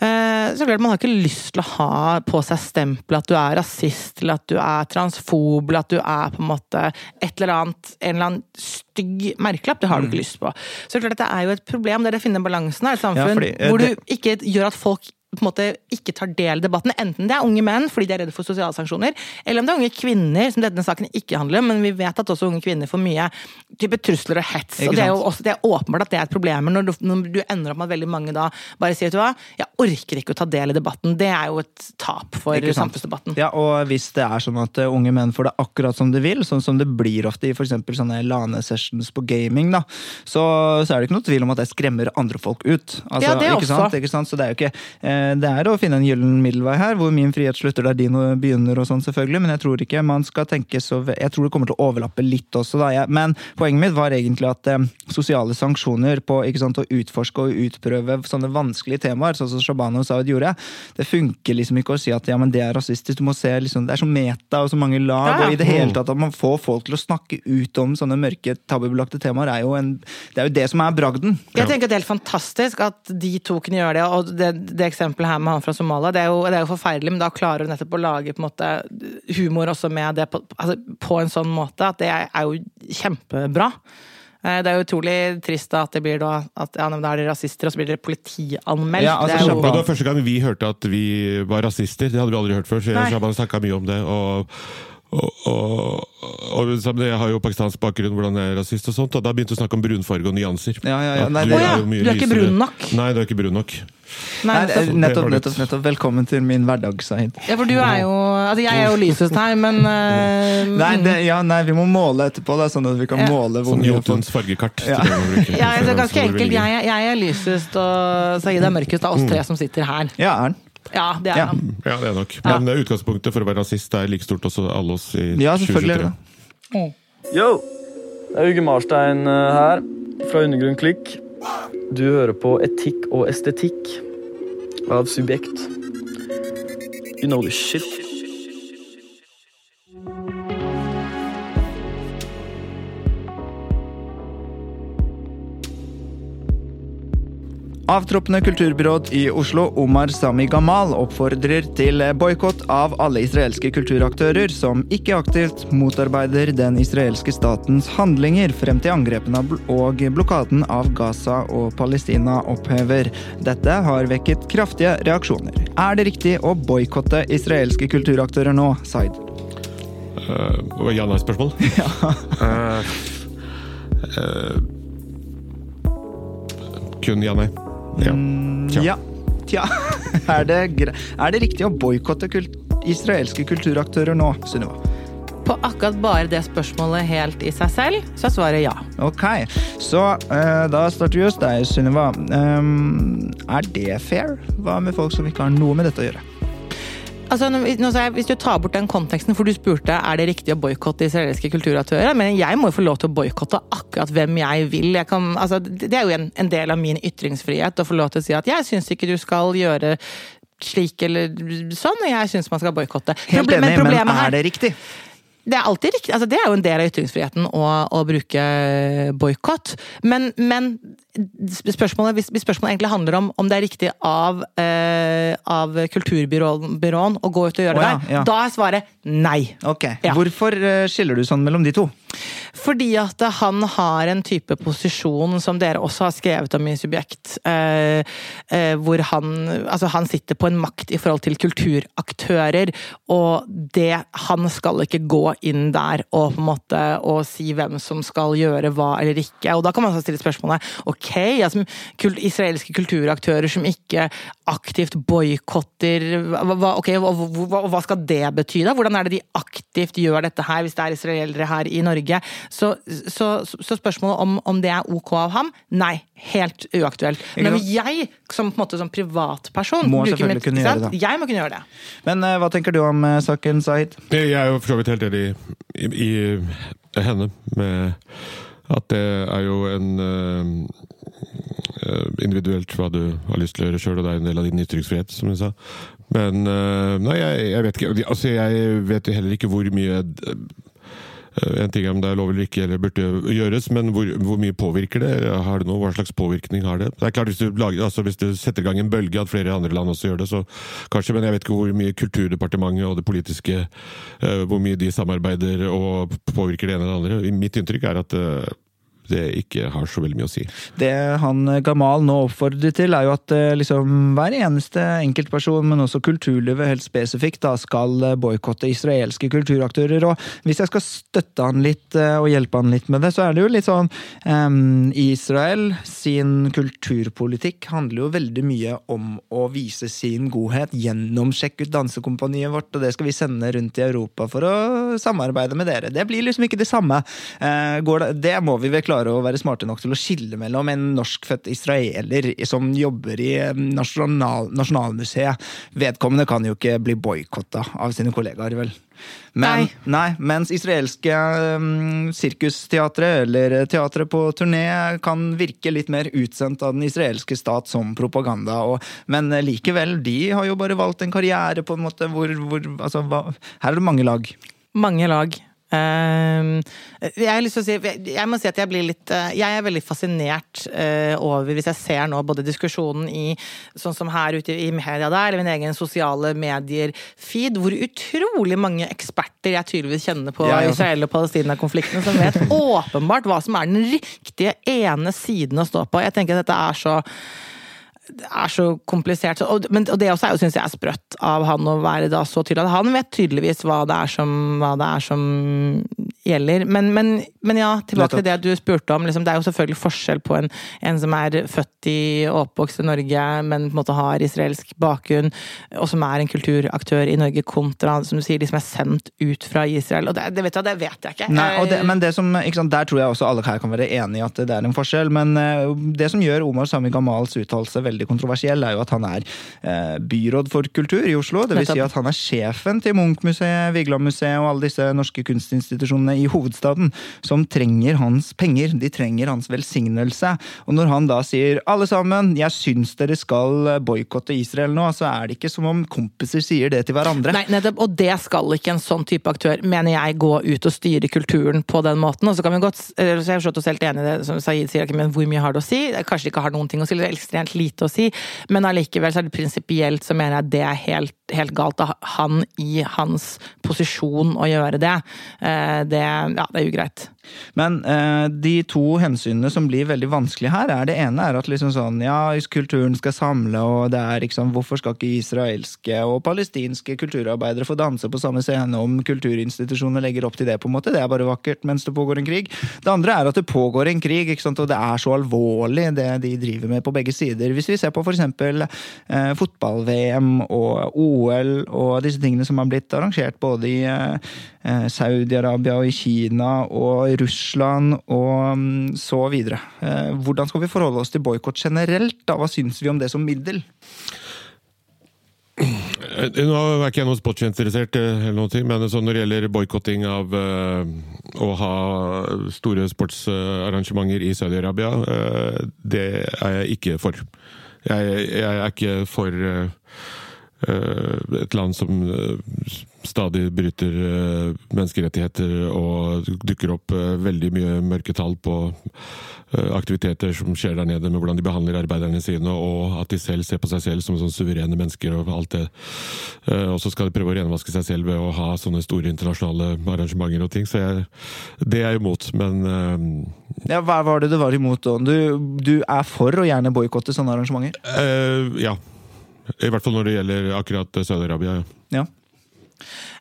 B: Eh, så klart, Man har ikke lyst til å ha på seg stempelet at du er rasist, eller at du er transfob, eller at du er på en måte et eller annet, en eller annen stygg merkelapp. Det har du ikke mm. lyst på. Så klart det er jo et problem, det er å finne balansen her i et samfunn ja, fordi, hvor hvor du ikke gjør at folk på en måte ikke tar del i debatten. Enten det er unge menn fordi de er redde for sosiale sanksjoner, eller om det er unge kvinner, som denne saken ikke handler om, men vi vet at også unge kvinner får mye type trusler og hets. og Det er jo også, det er åpenbart at det er et problem når du, når du ender opp med at veldig mange da bare sier vet du hva, jeg orker ikke å ta del i debatten. Det er jo et tap for samfunnsdebatten.
A: Ja, og hvis det er sånn at uh, unge menn får det akkurat som de vil, sånn som det blir ofte i f.eks. sånne lane-sessions på gaming, da, så, så, er det ikke noe tvil om at det skremmer andre folk ut. Altså, ja, det ikke også. Sant? Ikke sant? Så det er jo ikke eh, det er å finne en gyllen middelvei her, hvor min frihet slutter der din begynner, og sånn selvfølgelig, men jeg tror ikke man skal tenke så Jeg tror det kommer til å overlappe litt også, da. Jeg, men poenget mitt var egentlig at eh, sosiale sanksjoner på ikke sant, å utforske og utprøve sånne vanskelige temaer, sånn som Shabano Saud gjorde, det funker liksom ikke å si at ja, men det er rasistisk. Du må se liksom, Det er så meta og så mange lag, ja, ja. og i det hele tatt at man får folk til å snakke ut om sånne mørke, tabubelagte temaer, er jo en, det er jo det som er bragden.
B: Jeg tenker det er helt fantastisk at de to kunne gjøre det, og det, det eksempelet her med han fra Somalia. Det er, jo, det er jo, forferdelig, men da klarer du nettopp å lage på en måte, humor også med det på, altså, på, en sånn måte at det er jo kjempebra. Eh, det er jo utrolig trist da, at det blir da at ja, da er dere rasister, og så blir dere politianmeldt. Ja,
C: altså, det, jo... det, var første gang vi hørte at vi var rasister. Det hadde vi aldri hørt før. så jeg har snakka mye om det. og og, og, og, jeg har jo pakistansk bakgrunn, hvordan jeg er rasist og sånt, og da begynte vi å snakke om brunfarge og nyanser.
B: Ja, ja, ja. Nei, du, er, ja. du er ikke brun nok.
C: Nei, du er ikke brun nok.
B: Nei,
A: er
B: nettopp.
A: nettopp, nettopp, nettopp. Velkommen til min hverdag, Sahid.
B: Ja, for du er jo Altså, jeg er jo lysest her, men uh,
A: Nei, det, ja, nei, vi må måle etterpå, da, sånn at vi kan
B: Ja.
A: måle hvor
C: Sånn
A: mye
C: Jotuns fargekart.
A: Ja.
B: ja, det
C: Så
B: ganske enkelt. Jeg, er- jeg er lysest, og Sahid er mørkest av oss tre som sitter her.
A: Ja, er han
B: Ja, det er
A: Ja.
B: han.
C: Ja, det er nok. Men eh, utgangspunktet for å være rasist er like stort hos alle oss i
A: Ja, er
C: 2023.
A: det.
D: Yo! Det er Uge Marstein eh, her, fra Undergrunn Klikk. Du hører på Etikk og estetikk av Subjekt. You know the shit.
A: Avtroppende kulturbyråd i Oslo, Omar Sami Gamal, oppfordrer til boikott av alle israelske kulturaktører som ikke aktivt motarbeider den israelske statens handlinger frem til angrepene og blokaden av Gaza og Palestina opphever. Dette har vekket kraftige reaksjoner. Er det riktig å boikotte israelske kulturaktører nå, Zaid?
C: Uh, og Ja-nei-spørsmål? Ja. kun ja-nei. Ja. Tja.
A: Ja. Tja. Er det, gre- er det riktig å boikotte kult israelske kulturaktører nå, Sunniva?
B: På akkurat bare det spørsmålet helt i seg selv, så er svaret ja.
A: Ok, så uh, da starter vi hos deg, Sunniva. Um, er det fair? Hva med folk som ikke har noe med dette å gjøre?
B: Altså, nå, sa jeg, hvis du tar bort den konteksten, for du spurte er det riktig å boikotte israelske kulturaktører, men jeg må jo få lov til å boikotte akkurat hvem jeg vil. Jeg kan, altså, det er jo en, en del av min ytringsfrihet å få lov til å si at jeg syns ikke du skal gjøre slik eller sånn, og jeg syns man skal boikotte.
A: Helt enig, men
B: men
A: er det riktig?
B: Det er alltid riktig. Altså, det er jo en del av ytringsfriheten å, å bruke boikott. Men, men spørsmålet, hvis, hvis spørsmålet egentlig handler om om det er riktig av, eh, av kulturbyråen å gå ut og gjøre
A: oh, ja,
B: det,
A: ja.
B: da er svaret nei.
A: Ok,
B: Ja.
A: Hvorfor eh, skiller du sånn mellom de to?
B: Fordi at han har en type posisjon som dere også har skrevet om i Subjekt, eh, eh, hvor han Altså, han sitter på en makt i forhold til kulturaktører, og det Han skal ikke gå inn der og på en måte og si hvem som skal gjøre hva eller ikke. Og da kan man stille spørsmålet ok, altså, israelske kulturaktører som ikke aktivt boikotter hva, hva- ok, hva, hva, hva skal det bety, da? Hvordan er det de aktivt gjør dette her, hvis det er israelere her i Norge? Så, så, så spørsmålet om, om det er ok av ham? Nei, helt uaktuelt. Men jeg, som på en måte som privatperson
A: Må
B: selvfølgelig
A: selvfølgelig kunne gjøre det.
B: Jeg må kunne gjøre det.
A: Men uh, hva tenker du om uh, saken, Zaid?
C: Jeg er jo for så vidt helt enig i, i, i henne med at det er jo en uh, individuelt hva du har lyst til å gjøre sjøl, og det er en del av din ytringsfrihet, som hun sa. Men uh, nei, jeg, jeg vet ikke. Altså, jeg vet heller ikke hvor mye en ting er om det er lov eller ikke, eller burde gjøres, men hvor, hvor mye påvirker det? Har det noe? Hva slags påvirkning har det? Det er klart, hvis du, lager, altså hvis du setter i gang en bølge, at flere andre land også gjør det, så kanskje, men jeg vet ikke hvor mye Kulturdepartementet og det politiske eh, Hvor mye de samarbeider og påvirker det ene eller det andre. Mitt inntrykk er at eh, det ikke har så veldig mye å si.
A: Det han eh, Gamal nå oppfordrer til, er jo at eh, liksom hver eneste enkeltperson, men også kulturlivet helt spesifikt, da skal eh, boikotte israelske kulturaktører. Og hvis jeg skal støtte han litt og hjelpe han litt med det, så er det jo litt sånn um, Israel sin kulturpolitikk handler jo veldig mye om å vise sin godhet gjennom Sjekk ut dansekompaniet vårt, og det skal vi sende rundt i Europa for å samarbeide med dere. Det blir liksom ikke det samme. Uh, det, det må vi vel klare å være smarte nok til å skille mellom en norskfødt israeler som jobber i eh, nasjonal, Nasjonalmuseet. Vedkommende kan jo ikke bli boikotta av sine kollegaer, vel. Men,
B: Nei.
A: nei, mens israelske um, sirkusteatre eller teatre på turné kan virke litt mer utsendt av den israelske stat som propaganda. Og, men likevel, de har jo bare valgt en karriere på en måte hvor, hvor altså, hva, Her er det mange lag.
B: Mange lag. Ehm, jeg har lyst til å si Jeg må si at jeg blir litt eh, Jeg er veldig fascinert eh, over, hvis jeg ser nå både diskusjonen i sånn som her ute i media der, eller min egen sosiale medier-feed, hvor utrolig mange eksperter jeg tydeligvis kjenner på
A: Ja, ja.
B: Israel- og Palestina-konflikten, som vet åpenbart hva som er den riktige ene siden å stå på. Jeg tenker at dette er så det er så komplisert. Og, men, og det også syns jeg, er sprøtt av han å være da så tydelig. Han vet tydeligvis hva det er som, det er som gjelder. Men, men, men ja, tilbake til det du spurte om. Liksom, det er jo selvfølgelig forskjell på en, en som er født i og oppvokst i Norge, men på en måte har israelsk bakgrunn, og som er en kulturaktør i Norge, kontra som du sier, de som er sendt ut fra Israel. Og det, det, vet, jeg, det vet jeg ikke.
A: Nei, det, men det som, sant, Der tror jeg også alle her kan være enig i at det er en forskjell. Men eh, det som gjør Omar Sami Gamals uttalelse veldig kontroversiell, er jo at han er eh, byråd for kultur i Oslo. Det vil si at han er sjefen til Munch-museet, Vigeland-museet og alle disse norske kunstinstitusjonene i hovedstaden, som trenger hans penger. De trenger hans velsignelse. Og når han da sier alle sammen, jeg syns dere skal boikotte Israel nå, så er det ikke som om kompiser sier det til hverandre.
B: Nei, nettopp, og det skal ikke en sånn type aktør, mener jeg, gå ut og styre kulturen på den måten. Og så kan vi godt, eller så jeg har forstått oss helt enig i det som Saeed sier, men hvor mye har det å si? Kanskje det ikke har noen ting å si, eller ekstremt lite å si, men allikevel så er det prinsipielt så mener jeg det er helt, helt galt av han i hans posisjon å gjøre det. Eh, Det, ja, det er ugreit.
A: Men eh, de to hensynene som blir veldig vanskelige her, er det ene er at liksom sånn, ja, kulturen skal samle, og det er liksom, hvorfor skal ikke israelske og palestinske kulturarbeidere få danse på samme scene om kulturinstitusjoner legger opp til det, på en måte. Det er bare vakkert mens det pågår en krig. Det andre er at det pågår en krig, ikke sant, og det er så alvorlig det de driver med på begge sider. Hvis vi ser på eksempel eh, fotball-VM og OL og disse tingene som har blitt arrangert både i eh, eh, Saudi-Arabia og i Kina og i Russland og mm, så videre. Eh, hvordan skal vi forholde oss til boikott generelt? da? Hva syns vi om det som middel?
C: Eh, Nå er ikke jeg noe sportsinteressert, eh, eller ting, men når det gjelder boikotting av å ha store sportsarrangementer i Saudi-Arabia, det er jeg ikke for. Jeg, jeg er ikke for et land som eh, stadig bryter eh, menneskerettigheter og dukker opp eh, veldig mye mørketall på eh, aktiviteter som skjer der nede, med hvordan de behandler arbeiderne sine, og at de selv ser på seg selv som sånne suverene mennesker og alt det. Eh, Og så skal de prøve å renvaske seg selv ved å ha sånne store internasjonale arrangementer og ting. Så jeg, det er jeg imot, men eh,
A: Ja, hva var det du var imot, da? Du, du er for å gjerne boikotte sånne arrangementer?
C: Uh, ja. I hvert fall når det gjelder akkurat Saudi-Arabia. ja.
A: Ja.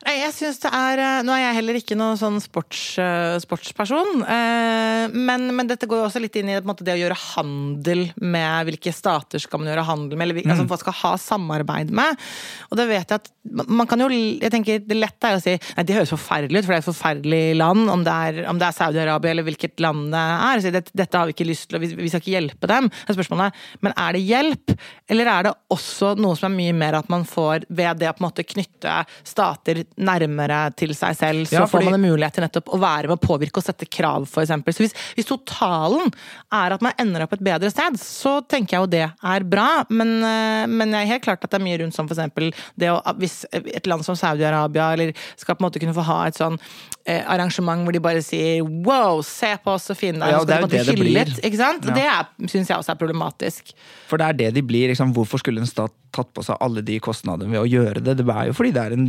B: Nei, jeg synes det er eh, Nå er jeg heller ikke noen sånn sports, eh, sportsperson, eh, men, men dette går jo også litt inn i måte, det å gjøre handel med hvilke stater skal man gjøre handel med, eller altså, hva skal ha samarbeid med. Og det vet jeg at man kan jo Jeg tenker det lette er å si nei, det høres forferdelig ut, for det er et forferdelig land, om det er, om det er Saudi-Arabia eller hvilket land det er. Så dette, dette har vi ikke lyst til, og vi, vi skal ikke hjelpe dem. det er spørsmålet men er det hjelp, eller er det også noe som er mye mer at man får ved det å på en måte knytte stater nærmere til seg selv, så
A: Ja, fordi-
B: får man en mulighet til nettopp å være med å påvirke og sette krav, for eksempel. Så hvis, hvis totalen er at man ender opp et bedre sted, så tenker jeg jo det er bra. Men, eh, men jeg er helt klart at det er mye rundt som eksempel det å Hvis et land som Saudi-Arabia eller skal på en måte kunne få ha et sånn eh, arrangement hvor de bare sier wow, se på oss så fine
A: Ja, og det er jo det det blir.
B: Ikke sant?
A: Ja.
B: Det syns jeg også er problematisk.
A: For det er det de blir. Liksom. Hvorfor skulle en stat tatt på seg alle de kostnadene ved å gjøre det? Det er jo fordi det er en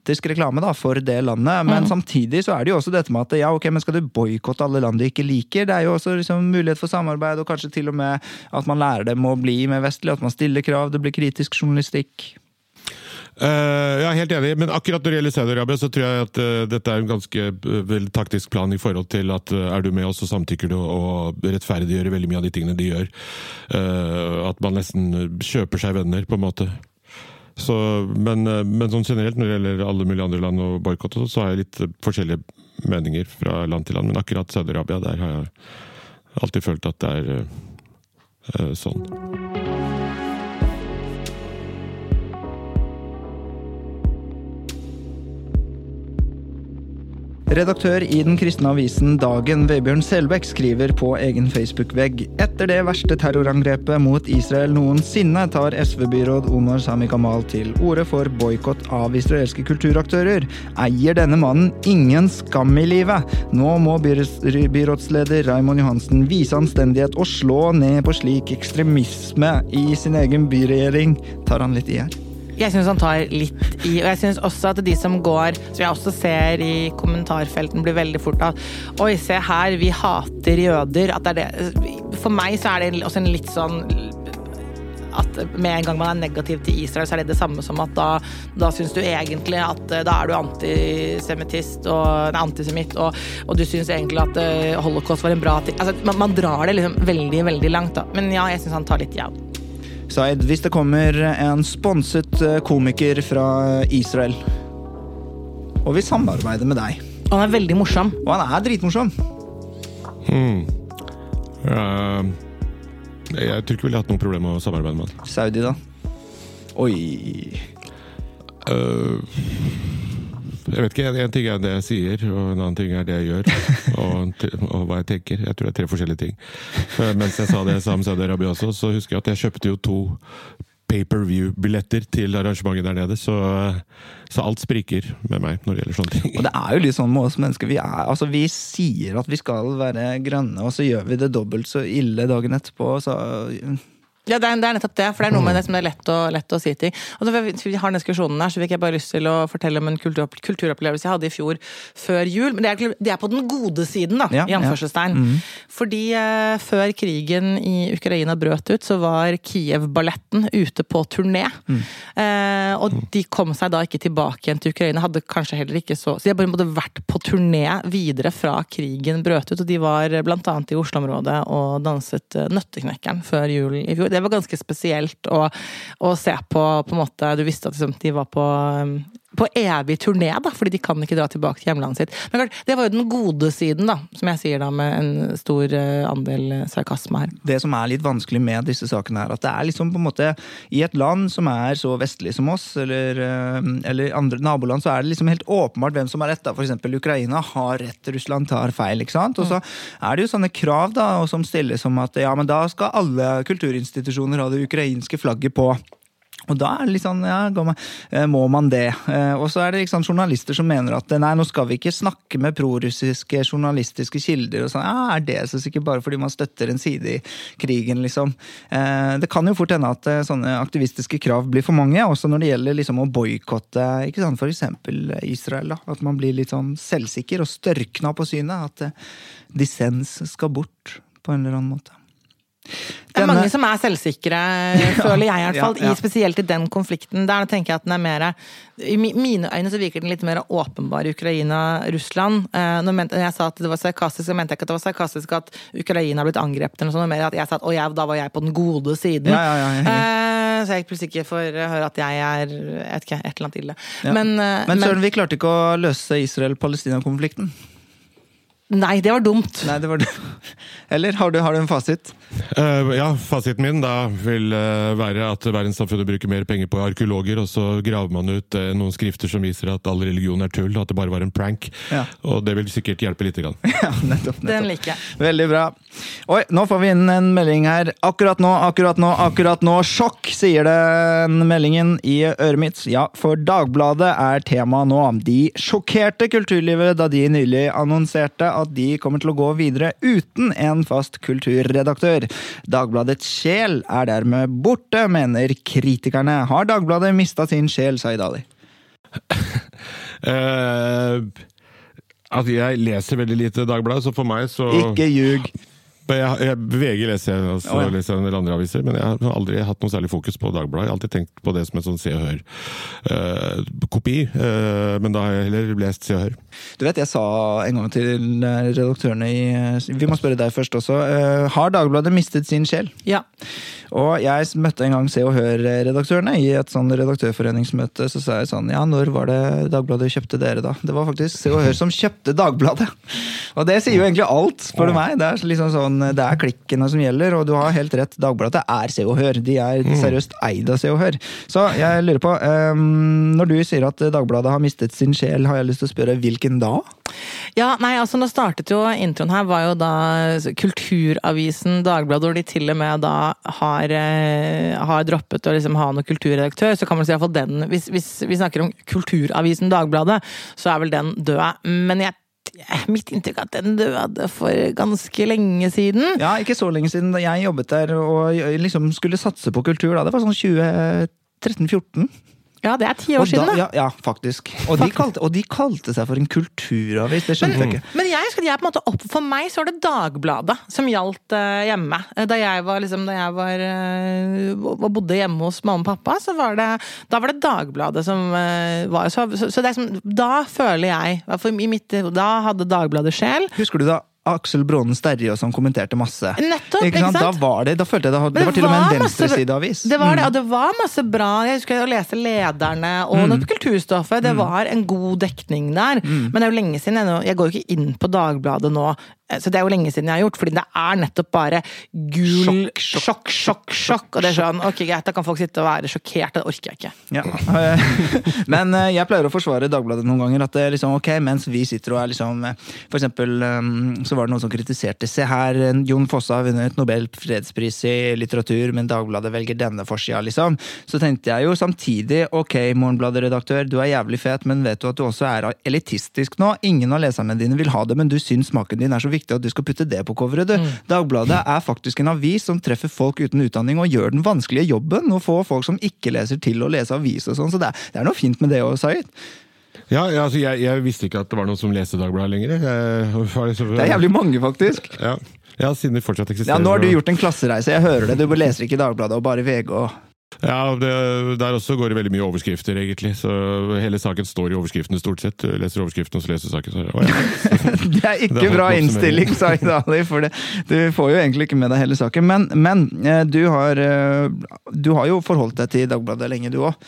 A: gigantisk reklame da, for det landet. Men samtidig så er det jo også dette med at ja, ok, men skal du boikotte alle land du ikke liker? Det er jo også liksom, mulighet for samarbeid, og kanskje til og med at man lærer dem å bli mer vestlig, at man stiller krav, det blir kritisk journalistikk.
C: Uh, jeg er helt enig, men akkurat når det gjelder Saudi-Arabia, så tror jeg at uh, dette er en ganske uh, vel taktisk plan i forhold til at eh, er du med oss, så samtykker du og rettferdiggjør veldig mye av de tingene de gjør. Eh, at man nesten kjøper seg venner, på en måte. Så, men, eh, men sånn generelt når det gjelder alle mulige andre land og boikott, så har jeg litt eh, forskjellige meninger fra land til land. Men akkurat Saudi-Arabia, der har jeg alltid følt at det er eh, sånn.
A: Redaktør i den kristne avisen Dagen, Vebjørn Selbekk, skriver på egen Facebook-vegg etter det verste terrorangrepet mot Israel noensinne tar SV-byråd Omar Sami Kamal til orde for boikott av israelske kulturaktører. Eier denne mannen ingen skam i livet? Nå må byrådsleder Raymond Johansen vise anstendighet og slå ned på slik ekstremisme i sin egen byregjering. Tar han litt i her?
B: Jeg syns han tar litt i, og jeg syns også at de som går, som jeg også ser i kommentarfelten, blir veldig fort av Oi, se her, vi hater jøder. At det er det For meg så er det også en litt sånn at med en gang man er negativ til Israel, så er det det samme som at da, da syns du egentlig at eh, da er du antisemittist og antisemitt, og, og du syns egentlig at eh, holocaust var en bra ting. Altså, man, man drar det liksom veldig, veldig langt, da. Men ja, jeg syns han tar litt jæv.
A: Zaid, hvis det kommer en sponset eh, komiker fra Israel, og vi samarbeider med deg,
B: Og han er veldig morsom.
A: og han er dritmorsom
C: Hmm. Uh, jeg tror ikke vi ville hatt noe problem med å samarbeide med han.
A: Saudi, da? Oi
C: Eh, jeg vet ikke. En ting er det jeg sier, og en annen ting er det jeg gjør. Og, og hva jeg tenker. Jeg tror det er tre forskjellige ting. Eh, mens jeg sa det sammen med Saudi-Arabia også, så husker jeg at jeg kjøpte jo to pay-per-view-billetter til arrangementet der nede. Så, så alt spriker med meg når det gjelder sånne ting.
A: Og det er jo litt sånn med oss mennesker. Vi, er, altså, vi sier at vi skal være grønne, og så gjør vi det dobbelt så ille dagen etterpå. Så
B: Ja, det er, det er nettopp det, for det er noe med det som det er lett å, lett å si ting. Og så vi, vi har den diskusjonen her, så fikk jeg bare lyst til å fortelle om en kultur, kulturopplevelse jeg hadde i fjor før jul. Men det er, det er på den gode siden, da,
A: Ja,
B: i anførselstegn. Fordi eh, før krigen i Ukraina brøt ut, så var Kiev-balletten ute på turné. Eh, og de kom seg da ikke tilbake igjen til Ukraina, hadde kanskje heller ikke så Så de har bare måtte vært på turné videre fra krigen brøt ut, og de var blant annet i Oslo-området og danset eh, Nøtteknekkeren før jul i fjor. Det var ganske spesielt å, å se på, på en måte. Du visste at liksom, de var på um, på evig turné, da, fordi de kan ikke dra tilbake til hjemlandet sitt. Men klart, Det var jo den gode siden, da, som jeg sier da med en stor eh, andel eh, sarkasme her.
A: det som er litt vanskelig med disse sakene, er at det er liksom på en måte I et land som er så vestlig som oss, eller, eh, eller andre naboland, så er det liksom helt åpenbart hvem som har rett. da. Eksempel Ukraina har rett, Russland tar feil. ikke sant? Og så er det jo sånne krav da, som stilles som at ja, men da skal alle kulturinstitusjoner ha det ukrainske flagget på. Og da er det litt sånn, ja, eh, må man det? Eh, Og så er det liksom journalister som mener at nei, nå skal vi ikke snakke med prorussiske journalistiske kilder. og sånn, ja, Er det så sikkert bare fordi man støtter en side i krigen, liksom? Eh, Det kan jo fort hende at sånne aktivistiske krav blir for mange, også når det gjelder liksom å boikotte for eksempel Israel. da, At man blir litt sånn selvsikker og størkna på synet. At dissens skal bort på en eller annen måte.
B: Det er
A: Denne-
B: mange som er selvsikre, føler jeg i hvert fall.
A: ja, ja.
B: I, spesielt i den konflikten. Der tenker jeg at den er mer I mine øyne så virker den litt mer åpenbar i Ukraina-Russland. Eh, når jeg sa at det var sarkastisk, så mente jeg ikke at det var sarkastisk at Ukraina har blitt angrepet, eller noe sånt, mer at jeg sa at å, jeg, da var jeg på den gode siden.
A: Ja, jeg
B: Eh, så jeg plutselig ikke får høre at jeg er jeg vet ikke, et eller annet ille.
A: Ja.
B: Men, eh,
A: Men Søren, vi klarte ikke å løse Israel-Palestina-konflikten.
B: Nei, det var dumt.
A: Nei, det var dumt. Eller har du, har du en fasit?
C: Uh, ja, fasiten min da vil uh, være at verdenssamfunnet bruker mer penger på arkeologer, og så graver man ut uh, noen skrifter som viser at all religion er tull, og at det bare var en prank.
A: Ja.
C: Og det vil sikkert hjelpe lite grann.
A: Ja, nettopp. nettopp.
B: Den liker jeg.
A: Veldig bra. Oi, nå får vi inn en melding her. Akkurat nå, akkurat nå, akkurat nå. Sjokk, sier den meldingen i øret mitt. Ja, for Dagbladet er tema nå. De sjokkerte kulturlivet da de nylig annonserte at de kommer til å gå videre uten en fast kulturredaktør. Dagbladets sjel er dermed borte, mener kritikerne. Har Dagbladet mista sin sjel, sa Ali?
C: uh, at jeg leser veldig lite Dagbladet, så for meg så
A: Ikke ljug.
C: Jeg, jeg, VG leser jeg, altså,
A: Å, ja.
C: leser en del andre aviser, men jeg har aldri hatt noe særlig fokus på Dagbladet. Jeg har alltid tenkt på det som en sånn Se og Hør-kopi, men da har jeg heller lest Se og Hør.
A: Du vet, jeg sa en gang til eh, redaktørene i Vi må spørre deg først også. Uh, Har Dagbladet mistet sin sjel?
B: Ja.
A: Og jeg møtte en gang Se og Hør-redaktørene i et sånn redaktørforeningsmøte. Så sa jeg sånn Ja, når var det Dagbladet kjøpte dere, da? Det var faktisk Se og Hør som kjøpte Dagbladet! Og det sier jo egentlig alt, spør du meg. Det er liksom sånn Det er klikkene som gjelder, og du har helt rett. Dagbladet er Se og Hør. De er seriøst eid av Se og Hør. Så jeg lurer på eh, Når du sier at Dagbladet har mistet sin sjel, har jeg lyst til å spørre hvilken da?
B: Ja, nei, altså nå startet jo Introen her var jo da Kulturavisen Dagbladet, hvor de til og med da har, eh, har droppet å liksom ha noen kulturredaktør. Så kan man si iallfall den hvis, hvis vi snakker om Kulturavisen Dagbladet, så er vel den død. Men jeg Mitt inntrykk er at den døde for ganske lenge siden.
A: Ja, ikke så lenge siden jeg jobbet der og liksom skulle satse på kultur. da. Det var sånn 2013-14.
B: Ja, det er ti år
A: da,
B: siden, da.
A: ja, ja, faktisk. Og de, kalte, og de kalte seg for en kulturavis, det skjønte jeg ikke.
B: Men jeg husker jeg på en måte opp, For meg så var det Dagbladet som gjaldt uh, hjemme. Eh, Da jeg var liksom, da jeg var uh, bodde hjemme hos mamma og pappa, så var det da var det Dagbladet som uh, var Så, så, så det er som, da føler jeg i mitt, Da hadde Dagbladet sjel.
A: Husker du da Aksel Brånen Sterri som kommenterte masse?
B: Nettopp,
A: ikke sant?
B: ikke sant?
A: Da var det, da følte jeg det, det var til og med en venstresideavis.
B: Det var det, og det var masse bra. Jeg husker å lese lederne og noe kulturstoffet. Det var en god dekning der. Men det er jo lenge siden jeg Jeg går jo ikke inn på Dagbladet nå, eh, så det er jo lenge siden jeg har gjort, fordi det er nettopp bare gul
A: Sjokk, sjokk,
B: sjokk, sjokk, sjokk. Og det er sånn, ok greit, da kan folk sitte og være sjokkert, det orker jeg ikke.
A: Ja. Men eh, jeg pleier å forsvare Dagbladet noen ganger. At det er liksom, ok, Mens vi sitter og er liksom eh, For eksempel så var det noen som kritiserte Se her, Jon Fosse har vunnet Nobel fredspris i litteratur, men Dagbladet velger denne forsida, liksom. Så tenkte jeg jo samtidig ok, Morgenbladet-redaktør, du er jævlig fet, men vet du at du også er elitistisk nå? Ingen av leserne dine vil ha det, men du syns smaken din er så viktig at du skal putte det på coveret, du. Dagbladet er faktisk en avis som treffer folk uten utdanning og gjør den vanskelige jobben å få folk som ikke leser til å lese avis og sånn, så det er, det er noe fint med det òg, Zaid.
C: Ja, ja, altså, jeg, jeg visste ikke at det var noen som leste Dagbladet lenger. Jeg, var liksom-
A: Det er jævlig mange, faktisk.
C: Ja. ja, siden de fortsatt eksisterer.
A: Ja, Nå har du gjort en klassereise, jeg hører det. Du leser ikke Dagbladet og bare VG og
C: Ja, det, Der også går det veldig mye overskrifter, egentlig. Så hele saken står i overskriftene, stort sett. Du leser overskriften, og så leser saken. Så, å, ja.
A: Det er ikke
C: Det
A: bra innstilling, Zaid Ali, for det, du får jo egentlig ikke med deg hele saken. Men, men eh, du, har, eh, du har jo forholdt deg til Dagbladet lenge, du òg.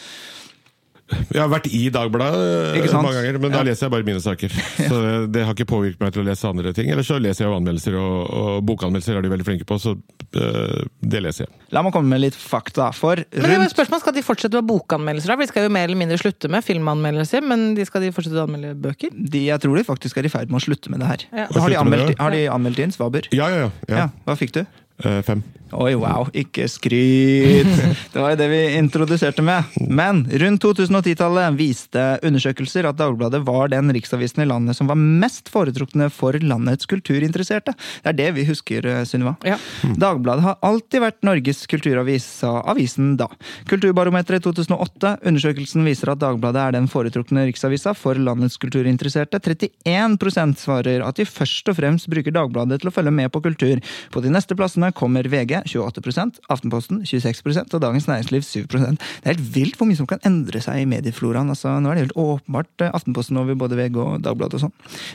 C: Jeg har vært i Dagbladet eh, mange ganger, men da
A: Ja.
C: leser jeg bare mine saker. Så det har ikke påvirket meg til å lese andre ting. Eller så leser jeg jo anmeldelser, og, og bokanmeldelser er de veldig flinke på, så eh, det leser jeg.
A: La meg komme med litt fakta. For
B: Men det er et spørsmål, Skal de fortsette med bokanmeldelser? da? For de skal jo mer eller mindre slutte med filmanmeldelser, men de skal de fortsette å anmelde bøker?
A: de, Jeg tror de faktisk er i ferd med å slutte med det her.
B: Ja.
A: Har, de anmeldt, har de anmeldt inn Svaber?
C: Ja, ja, ja. ja.
A: Ja, Hva fikk du?
C: Uh, fem.
A: Oi, wow, ikke skryt! Det var jo det vi introduserte med. Men rundt 2010-tallet viste undersøkelser at Dagbladet var den riksavisen i landet som var mest foretrukne for landets kulturinteresserte. Det er det vi husker, eh, Sunniva.
B: Ja.
A: Dagbladet har alltid vært Norges kulturavis, sa avisen da. Kulturbarometeret 2008. Undersøkelsen viser at Dagbladet er den foretrukne riksavisa for landets kulturinteresserte. 31% svarer at de først og fremst bruker Dagbladet til å følge med på kultur. På de neste plassene kommer VG 28% Aftenposten 26% og Dagens Næringsliv 7% Det er helt vilt hvor mye som kan endre seg i mediefloraen. Altså, nå er det helt åpenbart eh, Aftenposten over både VG og Dagbladet og sånn.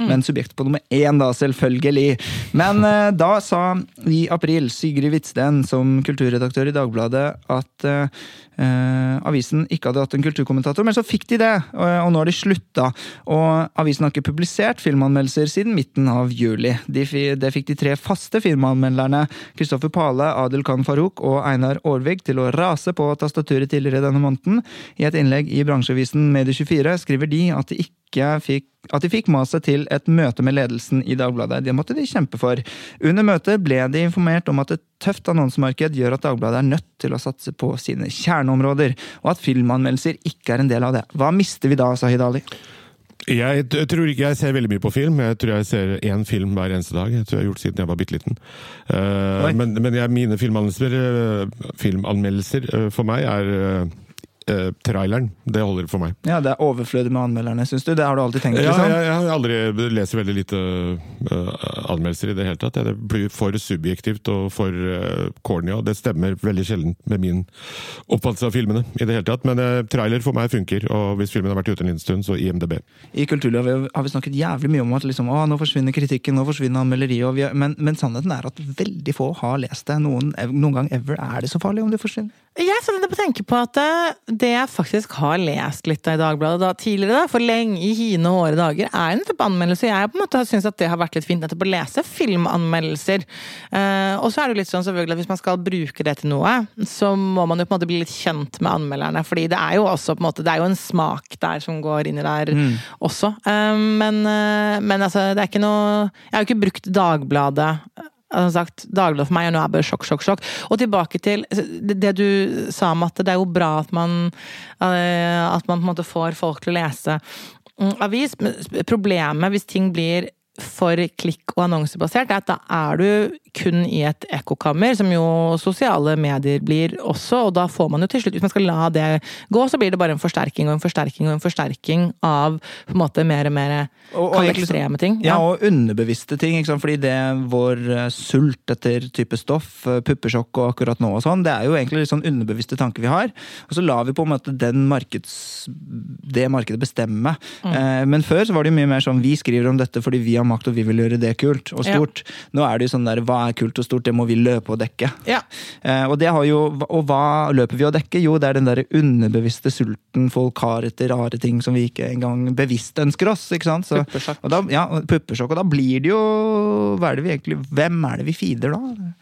A: Men subjekt på nummer én, da, selvfølgelig. Men uh, da sa i april Sigrid Hvitsten som kulturredaktør i Dagbladet at eh, eh, avisen ikke hadde hatt en kulturkommentator, men så fikk de det, og, og nå har de slutta. Og avisen har ikke publisert filmanmeldelser siden midten av juli. De, det fikk de tre faste filmanmelderne, Kristoffer Pale, Adil Khan Farouk og Einar Aarvik til å rase på tastaturet tidligere denne måneden. I et innlegg i bransjeavisen Medie24 skriver de at de ikke fikk at de fikk maset til et møte med ledelsen i Dagbladet. Det måtte de kjempe for. Under møtet ble de informert om at et tøft annonsemarked gjør at Dagbladet er nødt til å satse på sine kjerneområder, og at filmanmeldelser ikke er en del av det. Hva mister vi da, Sahid Ali?
C: Jeg, tror ikke jeg ser veldig mye på film. Jeg tror jeg ser én film hver eneste dag. Jeg tror jeg har gjort siden jeg var bitte liten. Eh, men men jeg, mine filmanmeldelser, eh, filmanmeldelser eh, for meg er eh, traileren. Det holder for meg.
A: Ja, Det er overflødig med anmelderne, syns du? Det har du alltid tenkt?
C: Ja,
A: liksom?
C: jeg, jeg har aldri leser veldig lite uh, anmeldelser i det hele tatt. Det blir for subjektivt og for uh, corny, og det stemmer veldig sjelden med min oppfattelse av filmene. i det hele tatt. Men uh, trailer for meg funker, og hvis filmen har vært ute en liten stund, så IMDb.
A: I Kulturlivet har vi snakket jævlig mye om at liksom, å, nå forsvinner kritikken, nå forsvinner anmelderiet. har- Men, men sannheten er at veldig få har lest det. Noen, noen gang ever er det så farlig om det forsvinner.
B: Jeg tenker på å tenker på at det jeg faktisk har lest litt av i Dagbladet da, tidligere, da, for lenge i hine hårde dager, er nettopp anmeldelser. Jeg på en måte syns at det har vært litt fint nettopp å lese filmanmeldelser. Eh, og så er det jo litt sånn selvfølgelig at hvis man skal bruke det til noe, så må man jo på en måte bli litt kjent med anmelderne. fordi det er jo også på en måte, det er jo en smak der som går inni der også. Eh, men, eh, men altså, det er ikke noe Jeg har jo ikke brukt Dagbladet som sagt, daglig for meg og nå er jeg bare sjokk, sjokk, sjokk. Og tilbake til det det du sa om at det er jo bra at man eh, At man på en måte får folk til å lese mm, avis. Problemet hvis ting blir for klikk- og annonsebasert, er at da er du kun i et ekkokammer, som jo sosiale medier blir også, og da får man jo til slutt, hvis man skal la det gå, så blir det bare en forsterking og en forsterking og en forsterking av på en måte mer og mer
A: Og- og
B: ekstreme ting.
A: Ja, og underbevisste ting. Ikke sant? Fordi det vår eh, sult etter type stoff, eh, puppesjokk og akkurat nå og sånn, det er jo egentlig litt sånn underbevisste tanker vi har. Og så lar vi på en måte den markeds, det markedet bestemme.
B: Mm.
A: Eh, men før så var det jo mye mer sånn vi skriver om dette fordi vi har makt og vi vil gjøre det kult og
B: Ja.
A: stort. Nå er det jo sånn der hva er kult og stort, det må vi løpe og dekke.
B: Ja.
A: Eh, og, det har jo, og hva løper vi å dekke? Jo, det er den der underbevisste sulten folk har etter rare ting som vi ikke engang bevisst ønsker oss. ikke sant? Så,
B: Puppesjokk.
A: og da, ja, og puppesjokk. Og da blir det jo hva er det vi egentlig, Hvem er det vi feeder da?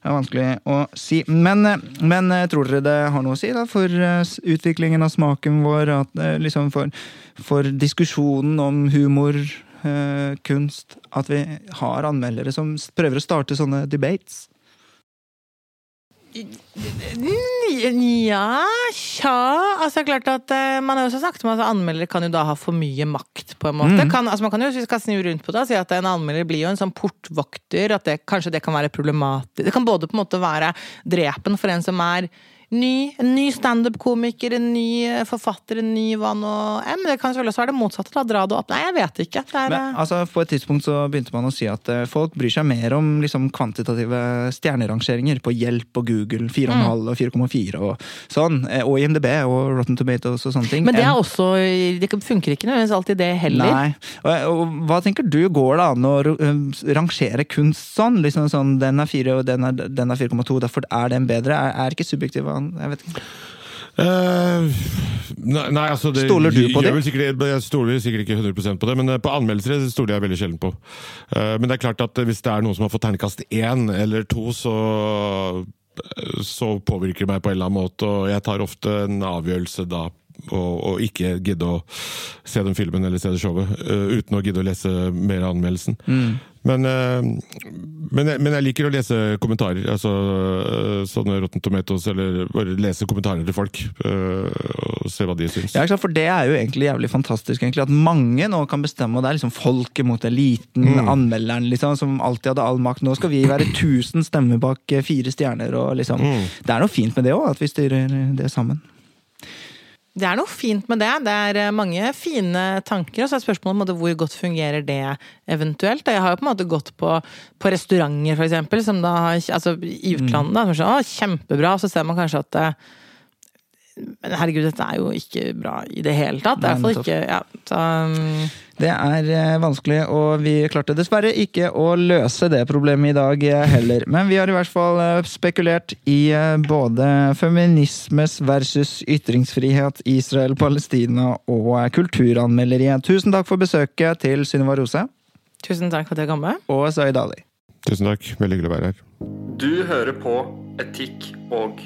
A: Det er vanskelig å si. Men, men eh, tror dere det har noe å si da, for eh, utviklingen av smaken vår? At, eh, liksom for, for diskusjonen om humor, eh, kunst? At vi har anmeldere som prøver å starte sånne debates?
B: Ja, tja Altså klart at uh, Man har jo også sagt om at anmeldere kan jo da ha for mye makt, på en måte.
A: Mm.
B: Kan, altså man kan jo hvis vi skal snu rundt på det og si at en anmelder blir jo en sånn portvokter. At det, kanskje det kan være problematisk. Det kan både på en måte være drepen for en som er ny, en ny standup-komiker, en ny eh, forfatter, en ny hva nå enn. Men det kan selvfølgelig også være det motsatte. da, Dra det opp. Nei, jeg vet ikke. Det er,
A: Men,
B: eh,
A: altså, på et tidspunkt så begynte man å si at eh, folk bryr seg mer om liksom, kvantitative stjernerangeringer på Hjelp og Google, 4,5
B: Mm.
A: og 4,4 og sånn, og IMDb og Rotten Tomatoes og sånne ting.
B: men det er også Det funker ikke nødvendigvis alltid, det heller.
A: Nei. Og, og hva tenker du, går det an å rangere kunst sånn? Liksom sånn, Den er 4 og den er, er 4,2, derfor er den bedre? Er, er ikke subjektiv? Jeg vet ikke.
C: Uh, nei, nei, altså det,
A: Stoler du på det?
C: Sikkert, jeg stoler sikkert ikke 100% på det, men eh, på anmeldelser stoler jeg veldig sjelden på. Uh, men det er klart at hvis det er noen som har fått terningkast én eller to, så så påvirker det meg på en eller annen måte, og jeg tar ofte en avgjørelse da og, og ikke gidde å se den filmen eller se det showet, uh, uten å gidde å lese mer av anmeldelsen. Men, eh, men, men jeg liker å lese kommentarer, altså eh, sånne Rotten Tomatoes, eller bare lese kommentarene til folk, eh, og se hva de syns.
A: Ja. For det er jo egentlig jævlig fantastisk, egentlig, at mange nå kan bestemme, og det er liksom folket mot eliten, anmelderen, liksom, som alltid hadde all makt. Nå skal vi være 1000 stemmer bak fire stjerner, og liksom Det er noe fint med det òg, at vi styrer det sammen.
B: Det er noe fint med det. Det er eh, mange fine tanker. Og så er spørsmålet om hvor godt fungerer det eventuelt. Jeg har jo på en måte gått på, på restauranter, for eksempel, som da har altså, i utlandet. Da, som er sånn, kjempebra. Og så ser man kanskje at men herregud, dette er jo ikke bra i det hele tatt. Det er i hvert fall ikke ja, så, um,
A: Det er eh, vanskelig, og vi klarte dessverre ikke å løse det problemet i dag eh, heller. Men vi har i hvert fall eh, spekulert i både feminismes versus ytringsfrihet, Israel, Palestina og kulturanmelderiet. Tusen takk for besøket til Synnøve Rose
B: Tusen takk for at jeg kom med.
A: og Zaid Ali.
C: Tusen takk, veldig hyggelig å være her.
D: Du hører på Etikk og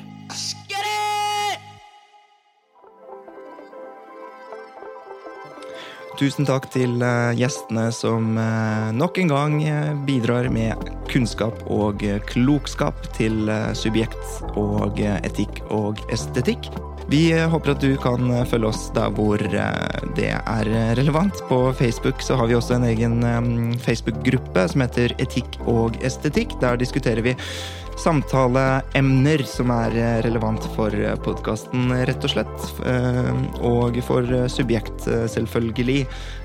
A: Tusen takk til eh, gjestene som eh, nok en gang eh, bidrar med kunnskap og klokskap til subjekt og etikk og estetikk. Vi håper at du kan følge oss der hvor det er relevant. På Facebook så har vi også en egen Facebook-gruppe som heter Etikk og estetikk. Der diskuterer vi samtaleemner som er eh, relevant for podkasten, rett og slett. Eh, Og for eh, subjekt, eh, selvfølgelig.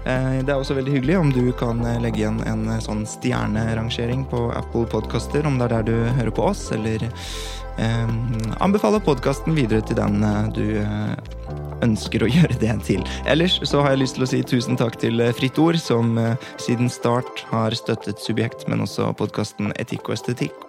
A: Eh, Det er også veldig hyggelig om du kan eh, legge igjen en eh, sånn stjernerangering på Apple Podkaster, om det er der du hører på oss, eller eh, anbefale podkasten videre til den eh, du eh, ønsker å gjøre det til. Ellers så har jeg lyst til å si tusen takk til eh, Fritt Ord, som eh, siden start har støttet Subjekt, men også podkasten Etikk og estetikk.